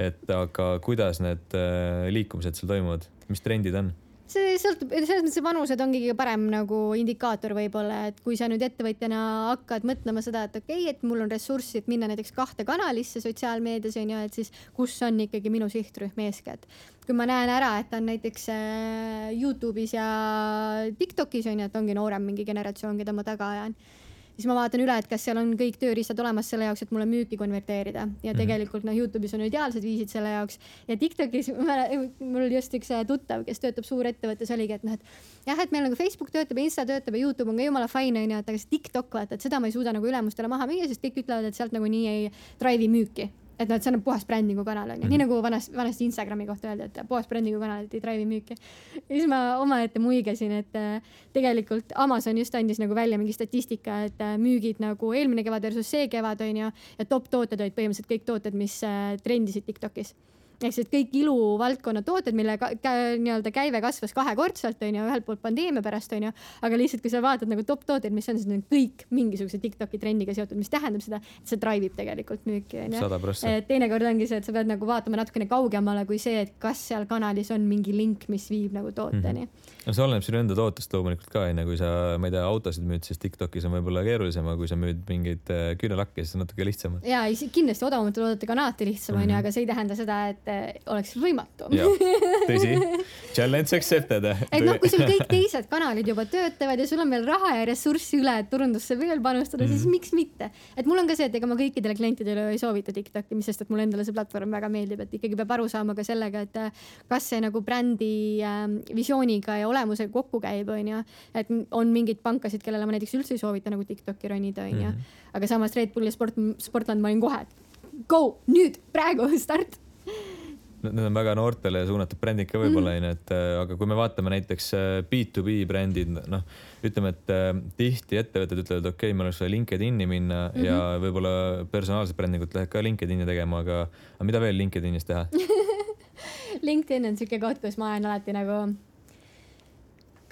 et aga kuidas need liikumised seal toimuvad, mis trendid on? See sõltub, selles mõttes vanused ongi kõige parem nagu indikaator võib-olla, et kui sa nüüd ettevõtjana hakkad mõtlema seda, et okei okay,, et mul on ressurssi, et minna näiteks kahte kanalisse sotsiaalmeedias onju, et siis kus on ikkagi minu sihtrühm eeskätt. kui ma näen ära, et ta on näiteks äh, Youtube'is ja Tiktokis onju, et ongi noorem mingi generatsioon, keda ma taga ajan siis ma vaatan üle, et kas seal on kõik tööriistad olemas selle jaoks, et mulle müüki konverteerida. Ja tegelikult noh, Youtube'is on ideaalsed viisid selle jaoks. Ja Tiktokis mul just üks äh, tuttav, kes töötab suurettevõttes, oligi, et noh, et jah, et meil nagu Facebook töötab ja Insta töötab ja Youtube on ka jumala fine onju, et aga see TikTok vaata, et seda ma ei suuda nagu ülemustele maha müüa, sest kõik ütlevad, et sealt nagunii ei drive'i müüki et noh, et see on puhas brändingu kanal onju, nii nagu vanasti, vanasti Instagrami kohta öeldi, et puhas brändingu kanal, et ei drive'i müüki. ja siis ma omaette muigasin, et äh, tegelikult Amazon just andis nagu välja mingi statistika, et äh, müügid nagu eelmine kevad versus see kevad onju ja top tooted olid põhimõtteliselt kõik tooted, mis äh, trendisid Tiktokis ehk siis, kõik iluvaldkonna tooted, mille nii-öelda käive kasvas kahekordselt onju, ühelt poolt pandeemia pärast onju, aga lihtsalt kui sa vaatad nagu top tooteid, mis on, siis need on kõik mingisuguse Tiktoki trendiga seotud, mis tähendab seda, et see drive ib tegelikult müüki onju. teinekord ongi see, et sa pead nagu vaatama natukene kaugemale kui see, et kas seal kanalis on mingi link, mis viib nagu tooteni mm. -hmm. no see oleneb sinu enda tootest loomulikult ka onju, kui sa, ma ei tea, autosid müüd, siis Tiktokis on võib-olla keerulisem, aga kui sa müüd mingeid äh, küünelakke, siis on natuke lihtsam. ja kindlasti odavamate toodetega on alati lihtsam onju mm, -hmm. aga see ei tähenda seda, et oleks võimatu. tõsi. Challenge accepted. et noh, kui sul kõik teised kanalid juba töötavad ja sul on veel raha ja ressurssi üle, et turundusse veel panustada mm, -hmm. siis Mhm. miks mitte. et mul on ka see, et ega ma kõikidele klientidele ei soovita Tiktoki, mis sest, et mulle endale see platvorm väga meeldib, et ikkagi peab aru saama ka sellega, et äh, kas see nagu brändi äh, visiooniga ja olemusega kokku käib, onju. et on mingeid pankasid, kellele ma näiteks üldse ei soovita nagu Tiktoki ronida, onju. Mhm. aga samas Red Bull ja Sport, Sportland ma olin kohe, et go nüüd, praegu start. Need on väga noortele suunatud brändid ka võib-olla onju, et äh, aga kui me vaatame näiteks äh, B2B brändid, noh ütleme, et äh, tihti ettevõtted ütlevad, okei okay,, meil oleks vaja LinkedIn'i minna mm -hmm. ja võib-olla personaalsed brändingud lähevad ka LinkedIn'i tegema, aga, mida veel LinkedInis teha? LinkedIn on siuke koht, kus ma olen alati nagu.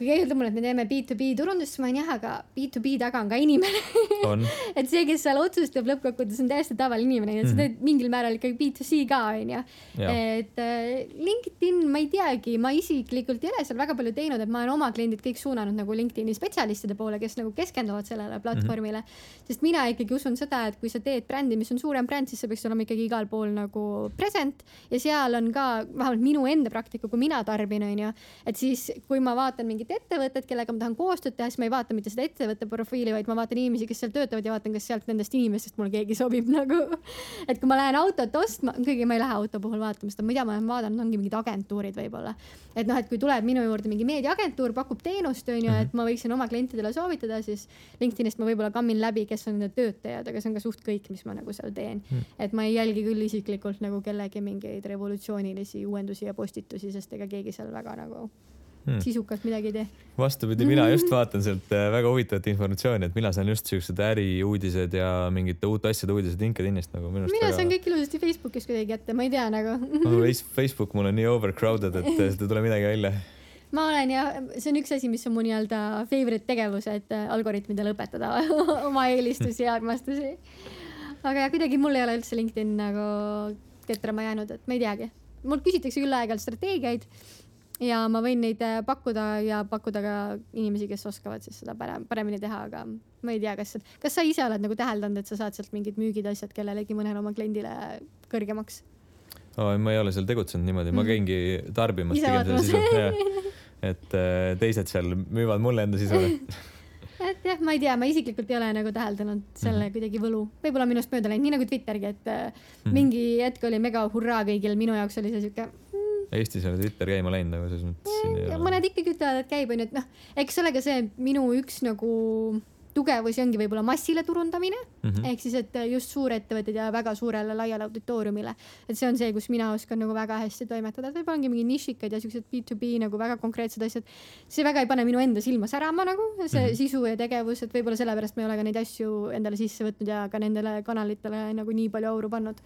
Kui keegi ütleb mulle, et me teeme B2B turundust, siis ma olen jah, aga B2B taga on ka inimene on et see, kes seal otsustab lõppkokkuvõttes on täiesti tavaline inimene, et sa Mhm. teed mingil määral ikkagi B2C ka onju. Et äh, LinkedIn, ma ei teagi, ma isiklikult ei ole seal väga palju teinud, et ma olen oma kliendid kõik suunanud nagu LinkedIni spetsialistide poole, kes nagu keskenduvad sellele platvormile mm. -hmm. sest mina ikkagi usun seda, et kui sa teed brändi, mis on suurem bränd, siis sa peaksid olema ikkagi igal pool nagu present ja seal on ka vähemalt minu enda praktika, kui mina tarbin, onju, et siis kui ma vaatan mingit ettevõtet, kellega ma tahan koostööd teha, siis ma ei vaata mitte seda ettevõtte profiili, vaid ma vaatan inimesi, kes seal töötavad ja vaatan, kas sealt nendest inimestest mulle keegi sobib nagu. et kui ma lähen autot ostma, kuigi ma ei lähe auto puhul vaatama seda, mida ma olen vaadanud, ongi mingid agentuurid võib-olla. et noh, et kui tuleb minu juurde mingi meediaagentuur, pakub teenust, onju, et ma võiksin oma klientidele soovitada, siis LinkedInist ma võib-olla kammin läbi, kes on nende töötajad, aga see on ka suht kõik, mis ma nagu seal teen. et ma ei jälgi küll isiklikult nagu kellegi mingeid revolutsioonilisi uuendusi ja postitusi, sest ega keegi seal väga nagu Hmm. sisukalt midagi ei tee. vastupidi, mina just vaatan sealt äh, väga huvitavat informatsiooni, et mina saan just siuksed äriuudised ja mingite uute asjade uudised LinkedInist nagu minu arust mina väga... saan kõik ilusasti Facebookis kuidagi kätte, ma ei tea nagu Face- Facebook mul on nii overcrowded, et äh, sealt ei tule midagi välja. ma olen ja see on üks asi, mis on mu nii-öelda favorite tegevus, et äh, algoritmidele õpetada oma eelistusi ja armastusi. aga jah, kuidagi mul ei ole üldse LinkedIn nagu ketrama jäänud, et ma ei teagi. mult küsitakse küll aeg-ajalt strateegiaid ja ma võin neid äh, pakkuda ja pakkuda ka inimesi, kes oskavad siis seda parem, paremini teha, aga ma ei tea, kas, kas sa ise oled nagu täheldanud, et sa saad sealt mingid müügid, asjad kellelegi mõnele oma kliendile kõrgemaks? Oh, ma ei ole seal tegutsenud niimoodi, ma käingi tarbimas Ise pigem seda sisu. et äh, teised seal müüvad mulle enda sisu. et jah, ma ei tea, ma isiklikult ei ole nagu täheldanud selle mm -hmm. kuidagi võlu, võib-olla minust mööda läinud, nii nagu Twittergi, et mm -hmm. mingi hetk oli mega hurraa kõigil, minu jaoks oli see siuke mm, Eestis ei ole Twitter käima läinud nagu selles mõttes. mõned ikkagi ütlevad, et käib onju, et noh, eks ole ka see minu üks nagu tugevusi ongi võib-olla massile turundamine mm -hmm. ehk siis, et just suurettevõtted ja väga suurele laiale auditooriumile, et see on see, kus mina oskan nagu väga hästi toimetada, et võib-olla ongi mingid nišikad ja siuksed B2B nagu väga konkreetsed asjad. see väga ei pane minu enda silma särama nagu see mm -hmm. sisu ja tegevus, et võib-olla sellepärast ma ei ole ka neid asju endale sisse võtnud ja ka nendele kanalitele nagu nii palju auru pannud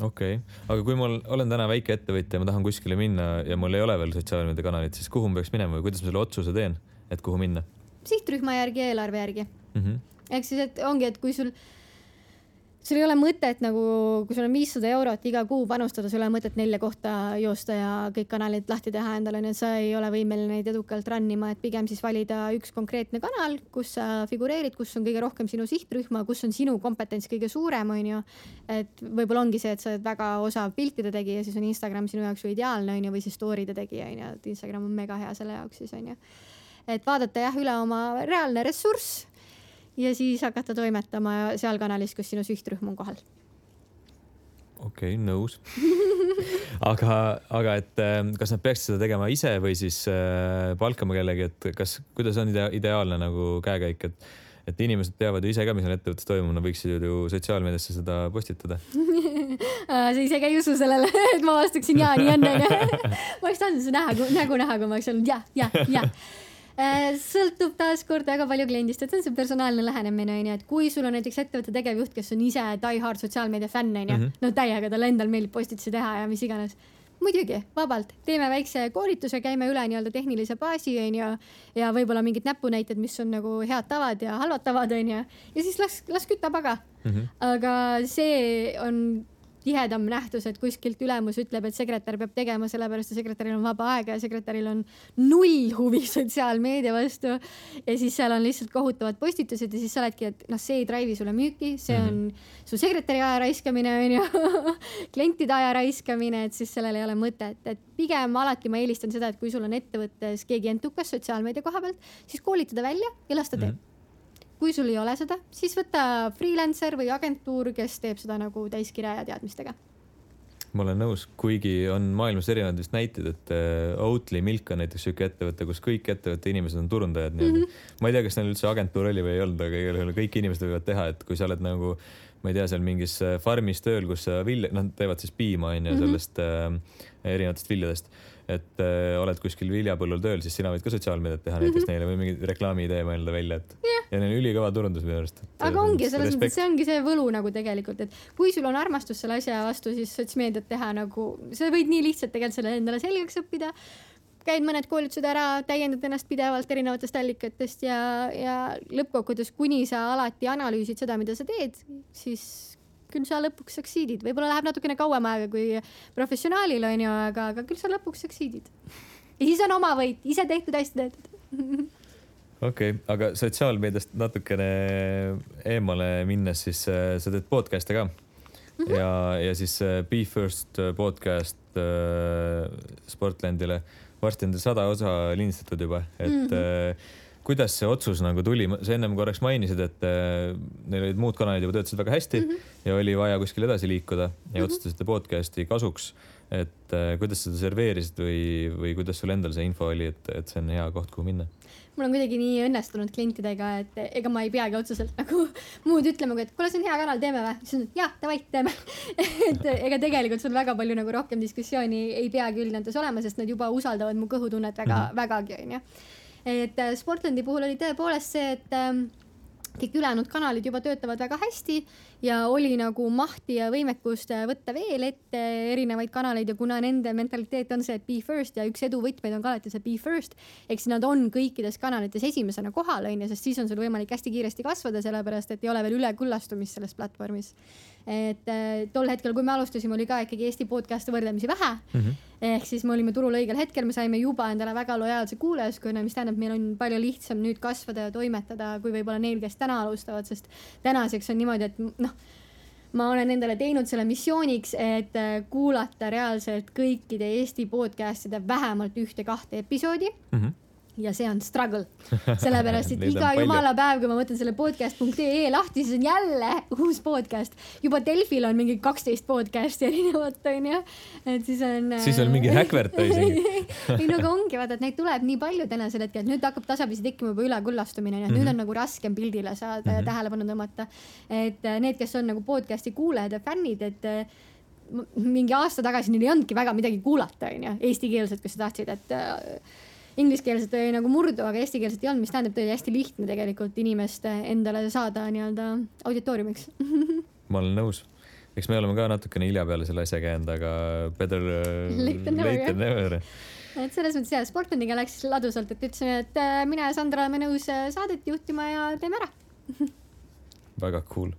okei okay., aga kui ma olen täna väike ettevõtja, ma tahan kuskile minna ja mul ei ole veel sotsiaalmeediakanalit, siis kuhu ma peaks minema või kuidas ma selle otsuse teen, et kuhu minna sihtrühma järgi ja eelarve järgi mm -hmm.? ehk siis, et ongi, et kui sul, sul ei ole mõtet nagu, kui sul on viissada eurot iga kuu panustada, sul ei ole mõtet nelja kohta joosta ja kõik kanalid lahti teha endale, nii et sa ei ole võimeline neid edukalt run ima, et pigem siis valida üks konkreetne kanal, kus sa figureerid, kus on kõige rohkem sinu sihtrühma, kus on sinu kompetents kõige suurem, onju. et võib-olla ongi see, et sa oled väga osav piltide tegija, siis on Instagram sinu jaoks ju ideaalne, onju, või siis story'de tegija, onju, et Instagram on mega hea selle jaoks siis, onju et vaadata jah üle oma reaalne ressurss ja siis hakata toimetama seal kanalis, kus sinu sihtrühm on kohal. okei okay,, nõus aga, aga et ähm, kas nad peaksid seda tegema ise või siis äh, palkama kellegi, et kas, kuidas on idea, ideaalne nagu käekäik, et et inimesed teavad ju ise ka, mis seal ettevõttes toimub, nad võiksid ju sotsiaalmeediasse seda postitada sa ise ka ei usu sellele, et ma vastaksin ja, nii on, onju. ma oleks tahtnud su näha, nägu näha, kui ma oleks olnud ja, ja, ja sõltub taaskord väga palju kliendist, et see on see personaalne lähenemine onju, et kui sul on näiteks ettevõtte tegevjuht, kes on ise die hard sotsiaalmeedia fänn onju mm -hmm., no täiega talle endal meeldib postitusi teha ja mis iganes muidugi, vabalt, teeme väikse koolituse, käime üle nii-öelda tehnilise baasi, onju, ja võib-olla mingid näpunäited, mis on nagu head tavad ja halvad tavad, onju, ja siis las, las kütab aga mm. -hmm. aga see on tihedam nähtus, et kuskilt ülemus ütleb, et sekretär peab tegema, sellepärast et sekretäril on vaba aega ja sekretäril on null huvi sotsiaalmeedia vastu. ja siis seal on lihtsalt kohutavad postitused ja siis sa oledki, et noh, see ei drive'i sulle müüki, see on mm -hmm. su sekretäri aja raiskamine onju klientide aja raiskamine, et siis sellel ei ole mõtet, et pigem alati ma eelistan seda, et kui sul on ettevõttes keegi entukas sotsiaalmeedia koha pealt, siis koolitada välja ja las ta teeb mm. -hmm kui sul ei ole seda, siis võta freelancer või agentuur, kes teeb seda nagu täiskirja ja teadmistega. ma olen nõus, kuigi on maailmas erinevad vist näited, et äh, Oatly Milk on näiteks siuke ettevõte, kus kõik ettevõtte inimesed on turundajad nii-öelda mm. -hmm. ma ei tea, kas neil üldse agentuur oli või ei olnud, aga igal juhul kõik inimesed võivad teha, et kui sa oled nagu ma ei tea, seal mingis farmis tööl, kus sa vilja, noh, teevad siis piima onju -hmm. sellest äh, erinevatest viljadest et äh, oled kuskil viljapõllul tööl, siis sina võid ka sotsiaalmeediat teha näiteks mm -hmm. neile või mingi reklaamiidee mõelda välja, et yeah. ja neil on ülikõva turundus minu arust. aga ongi selles mõttes, see ongi see võlu nagu tegelikult, et kui sul on armastus selle asja vastu, siis sotsmeediat teha nagu, sa võid nii lihtsalt tegelikult selle endale selgeks õppida käid mõned koolitused ära, täiendad ennast pidevalt erinevatest allikatest ja, ja lõppkokkuvõttes, kuni sa alati analüüsid seda, mida sa teed, siis küll sa lõpuks succeed'id, võib-olla läheb natukene kauem aega kui professionaalil onju, aga, aga küll sa lõpuks succeed'id. ja siis on oma võit, ise tehtud, hästi tehtud okei okay,, aga sotsiaalmeediast natukene eemale minnes, siis äh, sa teed podcast'e ka mm -hmm. ja, ja siis äh, Be First podcast äh, Sportlandile varsti on sada osa lindistatud juba, et mm -hmm. Kuidas see otsus nagu tuli, sa ennem korraks mainisid, et äh, neil olid muud kanalid juba töötasid väga hästi mm -hmm. ja oli vaja kuskil edasi liikuda ja mm -hmm. otsustasite podcast'i kasuks. et äh, kuidas seda serveerisid või, või kuidas sul endal see info oli, et, et see on hea koht, kuhu minna? mul on kuidagi nii õnnestunud klientidega, et ega ma ei peagi otseselt nagu muud ütlema, kui et kuule, see on hea kanal, teeme või? siis on jah, davai, teeme et ega tegelikult sul väga palju nagu rohkem diskussiooni ei peagi üldnäites olema, sest nad juba usaldavad mu kõhutunnet väga mm, -hmm. vägagi onju. Et äh, Sportlandi puhul oli tõepoolest see, et ähm, kõik ülejäänud kanalid juba töötavad väga hästi ja oli nagu mahti ja võimekust võtta veel ette erinevaid kanaleid ja kuna nende mentaliteet on see, et be first ja üks edu võtmeid on ka alati see be first, eks nad on kõikides kanalites esimesena kohal onju, sest siis on sul võimalik hästi kiiresti kasvada, sellepärast et ei ole veel ülekuullastumist selles platvormis et äh, tol hetkel, kui me alustasime, oli ka ikkagi Eesti podcast'e võrdlemisi vähe mm. -hmm. ehk siis me olime turul õigel hetkel, me saime juba endale väga lojaalse kuulajaskonna, mis tähendab, meil on palju lihtsam nüüd kasvada ja toimetada, kui võib-olla neil, kes täna alustavad, sest tänaseks on niimoodi, et noh ma olen endale teinud selle missiooniks, et äh, kuulata reaalselt kõikide Eesti podcast'ide vähemalt ühte-kahte episoodi mm. -hmm ja see on struggle, sellepärast et iga jumala päev, kui ma võtan selle podcast.ee lahti, siis on jälle uus podcast. juba Delfil on mingi kaksteist podcast'i erinevat, onju. et siis on. siis on mingi häkvert isegi ei no aga ongi, vaata, et neid tuleb nii palju tänasel hetkel, et nüüd hakkab tasapisi tekkima juba ülekuullastumine, nii et mm -hmm. nüüd on nagu raskem pildile saada mm -hmm. ja mhm. tähelepanu tõmmata. et äh, need, kes on nagu podcast'i kuulajad ja fännid, et äh, mingi aasta tagasi neil ei olnudki väga midagi kuulata, onju, eestikeelset, kui sa tahtsid, et äh, ingliskeelset oli nagu murdu, aga eestikeelset ei olnud, mis tähendab, et oli hästi lihtne tegelikult inimest endale saada nii-öelda auditooriumiks. Ma olen nõus. Eks me oleme ka natukene hilja peale selle asjaga jäänud, aga better late than never, never.. et selles mõttes jah, Sportlaniga läks ladusalt, et ütlesime, et äh, mina ja Sandra oleme nõus äh, saadet juhtima ja teeme ära. Väga cool.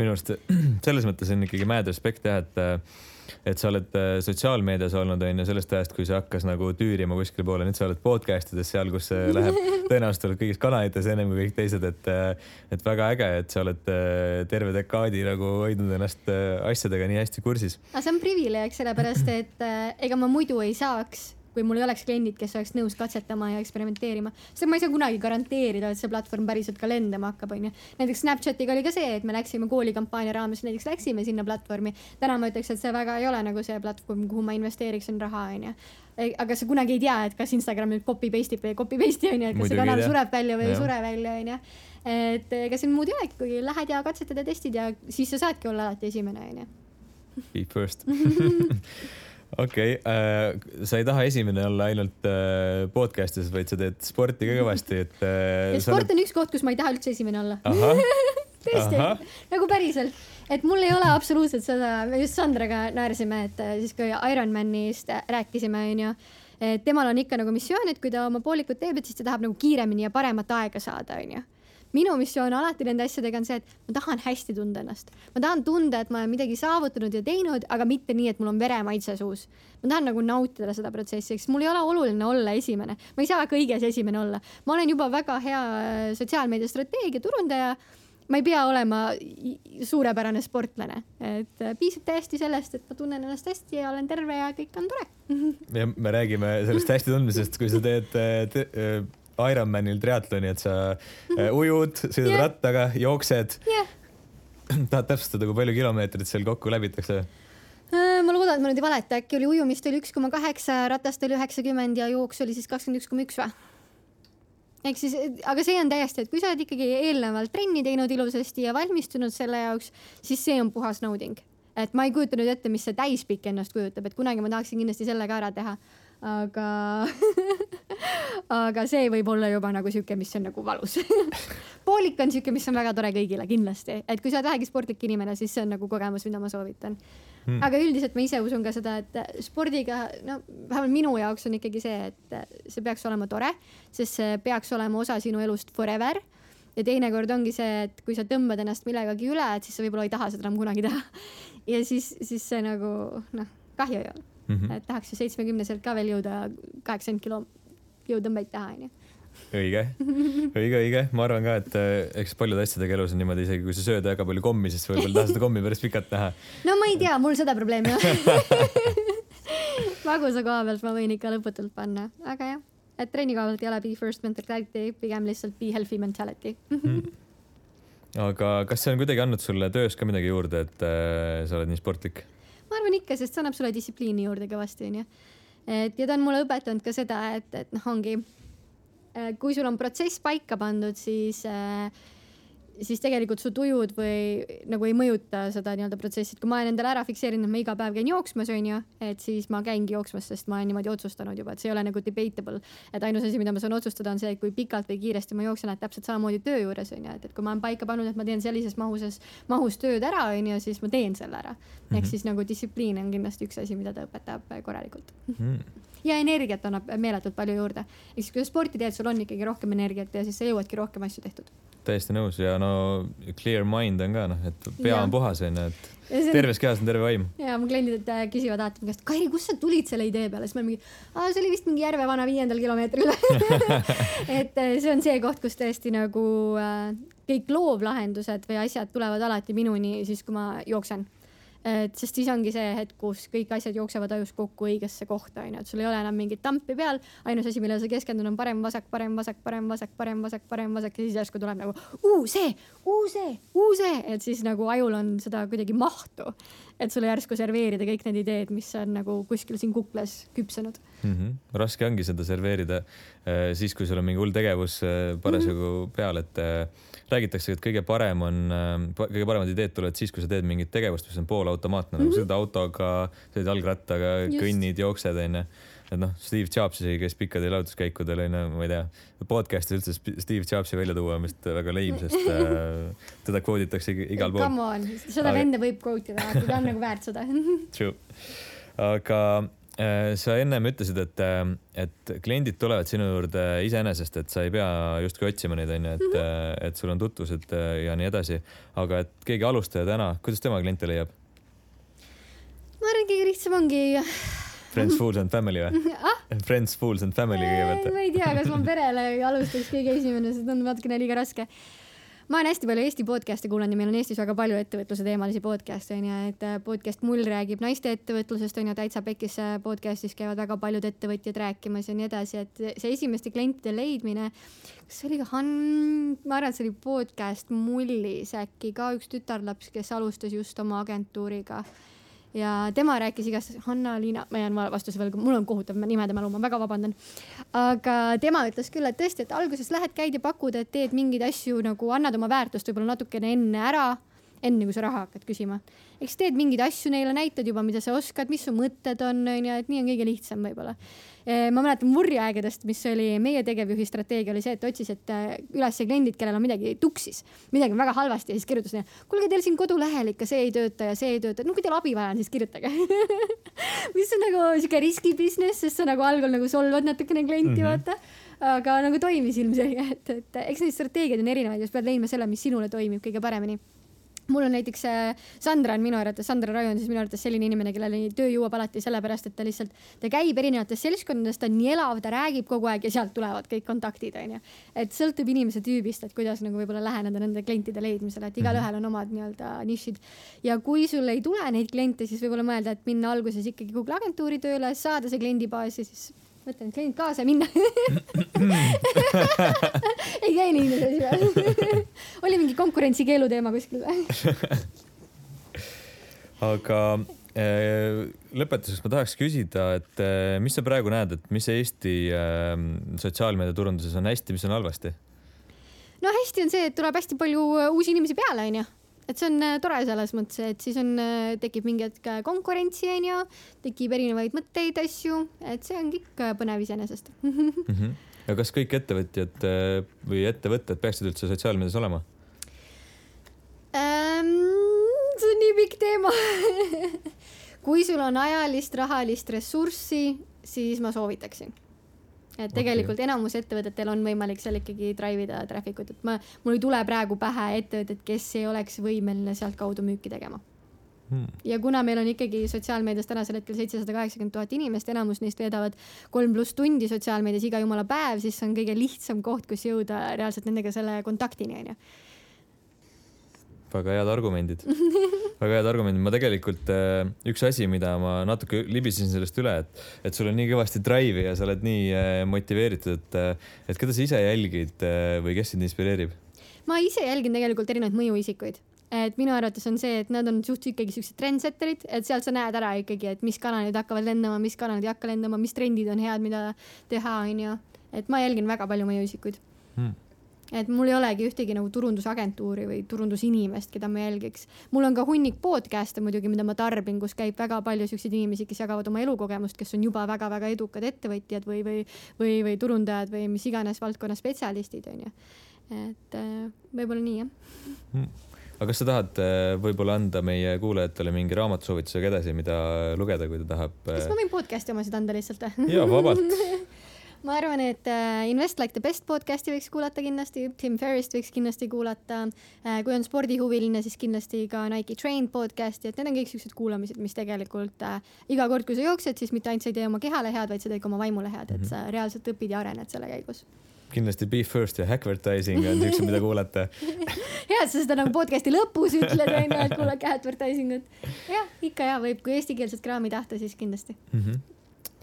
minu arust selles mõttes on ikkagi mad respect jah, et äh, et sa oled äh, sotsiaalmeedias olnud, on ju, sellest ajast, kui see hakkas nagu tüürima kuskile poole, nüüd sa oled podcast ides seal, kus see läheb, tõenäoliselt oled kõigis kanalites ennem kui kõik teised, et, äh, et väga äge, et sa oled äh, terve dekaadi nagu hoidnud ennast asjadega nii hästi kursis. aga see on privileeg, sellepärast et ega ma muidu ei saaks kui mul ei oleks kliendid, kes oleks nõus katsetama ja eksperimenteerima. sest ma ei saa kunagi garanteerida, et see platvorm päriselt ka lendama hakkab, onju. näiteks Snapchatiga oli ka see, et me läksime koolikampaania raames, näiteks läksime sinna platvormi. täna ma ütleks, et see väga ei ole nagu see platvorm, kuhu ma investeeriksin raha, onju aga sa kunagi ei tea, et kas Instagram nüüd copy paste ib või copy paste'i onju, et kas see kanal sureb välja või ei sure välja onju. et ega siin muud ei olegi, kui lähed ja katsetad ja testid ja siis sa saadki olla alati esimene onju. Be first okei okay, äh,, sa ei taha esimene olla ainult äh, podcast'is, vaid sa teed sporti ka kõvasti, et äh,. ja sport oled... on üks koht, kus ma ei taha üldse esimene olla. tõesti, nagu päriselt, et mul ei ole absoluutselt seda, me just Sandraga naersime, et äh, siis kui Ironmanist rääkisime, onju temal on ikka nagu missioon, et kui ta oma poolikut teeb, et siis ta tahab nagu kiiremini ja paremat aega saada, onju minu missioon alati nende asjadega on see, et ma tahan hästi tunda ennast. ma tahan tunda, et ma olen midagi saavutanud ja teinud, aga mitte nii, et mul on veremaitse suus. ma tahan nagu nautida seda protsessi, eks mul ei ole oluline olla esimene, ma ei saa kõiges esimene olla. ma olen juba väga hea äh, sotsiaalmeedia strateegia turundaja ma ei pea olema suurepärane sportlane, et äh, piisab täiesti sellest, et ma tunnen ennast hästi ja olen terve ja kõik on tore. ja me räägime sellest hästi tundmisest, kui sa teed te, Ironmanil triatloni, et sa äh, ujud, sõidad yeah. rattaga, jooksed yeah.. tahad täpsustada, kui palju kilomeetreid seal kokku läbitakse? Äh, ma loodan, et ma nüüd ei valeta, äkki oli ujumist oli üks koma kaheksa, ratast oli üheksakümmend ja jooks oli siis kakskümmend üks koma üks või? ehk siis, aga see on täiesti, et kui sa oled ikkagi eelnevalt trenni teinud ilusasti ja valmistunud selle jaoks, siis see on puhas nauding. et ma ei kujuta nüüd ette, mis see täispikk ennast kujutab, et kunagi ma tahaksin kindlasti selle ka ära teha aga aga see võib olla juba nagu sihuke, mis on nagu valus poolik on sihuke, mis on väga tore kõigile kindlasti, et kui sa oled vähegi sportlik inimene, siis see on nagu kogemus, mida ma soovitan. hmm. aga üldiselt ma ise usun ka seda, et spordiga, no vähemalt minu jaoks on ikkagi see, et see peaks olema tore, sest see peaks olema osa sinu elust forever. ja teinekord ongi see, et kui sa tõmbad ennast millegagi üle, et siis sa võib-olla ei taha seda enam kunagi teha. ja siis, siis see nagu noh, kahju ju mm. -hmm. et tahaks ju seitsmekümneselt ka veel jõuda kaheksakümmend kilo jõutõmbeid teha, onju õige, õige, õige, ma arvan ka, et eh, eks paljude asjadega elus on niimoodi, isegi kui sa sööd väga palju kommi, siis võib-olla ei taha seda kommi päris pikalt näha. no ma ei tea, mul seda probleemi ei ole magusa koha pealt ma võin ikka lõputult panna, aga jah, et trenni koha pealt ei ole be first mentality, pigem lihtsalt be healthy mentality mm. aga kas see on kuidagi andnud sulle töös ka midagi juurde, et äh, sa oled nii sportlik? Ma arvan ikka, sest see annab sulle distsipliini juurde kõvasti, onju. et ja ta on mulle õpetanud ka seda, et, et noh, ongi Äh, kui sul on protsess paika pandud, siis äh, siis tegelikult su tujud või nagu ei mõjuta seda nii-öelda protsessi, et kui ma olen endale ära fikseerinud, et ma iga päev käin jooksmas, onju, et siis ma käingi jooksmas, sest ma olen niimoodi otsustanud juba, et see ei ole nagu debatable. et ainus asi, mida ma saan otsustada, on see, kui pikalt või kiiresti ma jooksen, et täpselt samamoodi töö juures onju, et, et kui ma olen paika pannud, et ma teen sellises mahuses, mahus tööd ära, onju, siis ma teen selle ära. ehk -hmm. siis nagu distsipliin on kindlasti üks asi, mida ta õpetab korralikult mm. ja energiat annab meeletult palju juurde. ehk siis, kui sa sporti teed, sul on ikkagi rohkem energiat ja siis sa jõuadki rohkem asju tehtud. täiesti nõus ja no clear mind on ka noh, et pea ja. on puhas onju, et on... terves kehas on terve vaim. ja mu kliendid äh, küsivad alati mu käest, Kairi, kust sa tulid selle idee peale, siis ma mingi, see oli vist mingi Järvevana viiendal kilomeetril et äh, see on see koht, kus tõesti nagu äh, kõik loovlahendused või asjad tulevad alati minuni siis, kui ma jooksen et sest siis ongi see hetk, kus kõik asjad jooksevad ajus kokku õigesse kohta, onju, et sul ei ole enam mingit tampi peal. ainus asi, millele sa keskendud, on parem-vasak, parem-vasak, parem-vasak, parem-vasak, parem-vasak ja siis järsku tuleb nagu uu see, uu see, uu see, et siis nagu ajul on seda kuidagi mahtu. et sulle järsku serveerida kõik need ideed, mis on nagu kuskil siin kuklas küpsenud mm. -hmm. raske ongi seda serveerida äh, siis, kui sul on mingi hull tegevus äh, parasjagu mm -hmm. peal, et äh, räägitakse, et kõige parem on, kõige paremad ideed tulevad siis, kui sa teed mingit tegevust, mis on poolautomaatne mm, -hmm. nagu sõidad autoga, sõidad jalgrattaga, kõnnid, jooksed, onju. et noh, Steve Jobs isegi, kes pikkadel jalutuskäikudel onju, ma ei tea, podcast'is üldse Steve Jobsi välja tuua on vist väga leim, sest äh, teda kvoodi takse igal pool. Come on, seda venda võib kvooti teha, ta on nagu väärt seda True, aga Äh, sa ennem ütlesid, et, äh, et kliendid tulevad sinu juurde iseenesest, et sa ei pea justkui otsima neid, onju, et mm, -hmm. et sul on tutvused ja nii edasi. aga et keegi alustaja täna, kuidas tema kliente leiab? ma arvan, kõige lihtsam ongi. Friends, fools and family või ah?? Friends, fools and family kõigepealt. ma ei tea, kas ma perele alustaks kõige esimene, see tundub natukene liiga raske ma olen hästi palju Eesti podcast'e kuulanud ja meil on Eestis väga palju ettevõtluse teemalisi podcast'e onju, et äh, podcast Mull räägib naiste ettevõtlusest onju, Täitsa Pekkis äh, podcast'is käivad väga paljud ettevõtjad rääkimas ja nii edasi, et see esimeste klientide leidmine, kas see oli ka Han-, ma arvan, et see oli podcast Mullis äkki ka üks tütarlaps, kes alustas just oma agentuuriga ja tema rääkis igast, Hanna-Liina, ma jään vastuse võlgu, mul on kohutav nimede mälu, ma väga vabandan. aga tema ütles küll, et tõesti, et alguses lähed, käid ja pakud, et teed mingeid asju nagu annad oma väärtust võib-olla natukene enne ära enne kui sa raha hakkad küsima. eks teed mingeid asju neile, näitad juba, mida sa oskad, mis su mõtted on, onju, et nii on kõige lihtsam võib-olla. Eh, ma mäletan murjeaegadest, mis oli meie tegevjuhi strateegia oli see, et otsis, et eh, üles kliendid, kellel on midagi tuksis, midagi on väga halvasti ja siis kirjutas neile, kuulge, teil siin kodulehel ikka see ei tööta ja see ei tööta, no kui teil abi vaja on, siis kirjutage. Mis on nagu sihuke riski business, sest sa nagu algul nagu solvad natukene klienti mm, -hmm. vaata. Aga nagu toimis ilmselgelt, et eks neid strateegiaid on erinevaid ja sa pead leidma selle, mis sinule toimib kõige paremini mul on näiteks äh, Sandra on minu arvates, Sandra Roy on siis minu arvates selline inimene, kellele töö jõuab alati sellepärast, et ta lihtsalt, ta käib erinevates seltskondades, ta on nii elav, ta räägib kogu aeg ja sealt tulevad kõik kontaktid, onju. et sõltub inimese tüübist, et kuidas nagu võib-olla läheneda nende klientide leidmisele, et igalühel mhm. on omad nii-öelda nišid. ja kui sul ei tule neid kliente, siis võib-olla mõelda, et minna alguses ikkagi Google agentuuri tööle, saada see kliendibaas ja siis võtta need kliendid kaasa ja minna ei käi nii see asi või? oli mingi konkurentsikeelu teema kuskil või? aga äh, lõpetuseks ma tahaks küsida, et äh, mis sa praegu näed, et mis Eesti äh, sotsiaalmeediaturunduses on hästi, mis on halvasti? no hästi on see, et tuleb hästi palju uusi inimesi peale, onju et see on äh, tore selles mõttes, et siis on, äh, tekib mingi hetk äh, konkurentsi onju, tekib erinevaid mõtteid, asju, et see on kõik põnev iseenesest mm. -hmm. ja kas kõik ettevõtjad või ettevõtted peaksid üldse sotsiaalmeedias olema ähm,? see on nii pikk teema kui sul on ajalist, rahalist ressurssi, siis ma soovitaksin et tegelikult okay. enamus ettevõtetel on võimalik seal ikkagi drive ida traffic ut, et ma, mul ei tule praegu pähe ettevõtet, kes ei oleks võimeline sealtkaudu müüki tegema. Hmm.. ja kuna meil on ikkagi sotsiaalmeedias tänasel hetkel seitsesada kaheksakümmend tuhat inimest, enamus neist veedavad kolm pluss tundi sotsiaalmeedias iga jumala päev, siis see on kõige lihtsam koht, kus jõuda reaalselt nendega selle kontaktini, onju väga head argumendid. Väga head argumendid, ma tegelikult äh, üks asi, mida ma natuke libisesin sellest üle, et, et sul on nii kõvasti drive'i ja sa oled nii äh, motiveeritud, et, äh, et keda sa ise jälgid või kes sind inspireerib? ma ise jälgin tegelikult erinevaid mõjuisikuid. Et minu arvates on see, et nad on suht ikkagi siuksed trendsetterid, et sealt sa näed ära ikkagi, et mis kanalid hakkavad lendama, mis kanalid ei hakka lendama, mis trendid on head, mida teha, onju. et ma jälgin väga palju mõjuisikuid. Hmm et mul ei olegi ühtegi nagu turundusagentuuri või turundusinimest, keda ma jälgiks. mul on ka hunnik podcast'e muidugi, mida ma tarbin, kus käib väga palju siukseid inimesi, kes jagavad oma elukogemust, kes on juba väga-väga edukad ettevõtjad või, või, või, või turundajad või mis iganes valdkonna spetsialistid onju. et äh, võib-olla nii jah mm aga kas sa tahad äh, võib-olla anda meie kuulajatele mingi raamatusoovitusega edasi, mida lugeda, kui ta tahab? kas ma võin podcast'i omasid anda lihtsalt või? jaa, vabalt ma arvan, et äh, Invest Like the Best podcast'i võiks kuulata kindlasti, Tim Ferrist võiks kindlasti kuulata äh,. kui on spordihuviline, siis kindlasti ka Nike Train podcast'i, et need on kõik siuksed kuulamised, mis tegelikult äh, iga kord, kui sa jooksed, siis mitte ainult sa ei tee oma kehale head, vaid sa teed ka oma vaimule head, et mhm. sa reaalselt õpid ja arened selle käigus kindlasti Be First ja Hackvertising on siuksed, mida kuulata hea, et sa seda nagu podcast'i lõpus ütled, onju, et kuulake Hackvertising ut. jah, ikka ja võib, kui eestikeelset kraami tahta, siis kindlasti mm. -hmm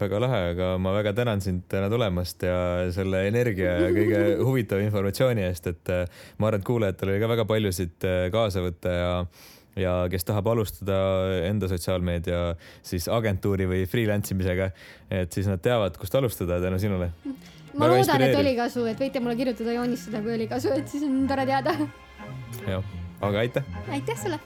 väga lahe, aga ma väga tänan sind täna tulemast ja selle energia ja kõige huvitava informatsiooni eest, et äh, ma arvan, et kuulajatel oli ka väga paljusid äh, kaasa võtta ja ja kes tahab alustada enda sotsiaalmeedia siis agentuuri või freelance imisega, et siis nad teavad, kust alustada tänu sinule. ma väga loodan, et oli kasu, et võite mulle kirjutada, joonistada, kui oli kasu, et siis on tore teada. jah, aga aitäh. aitäh sulle.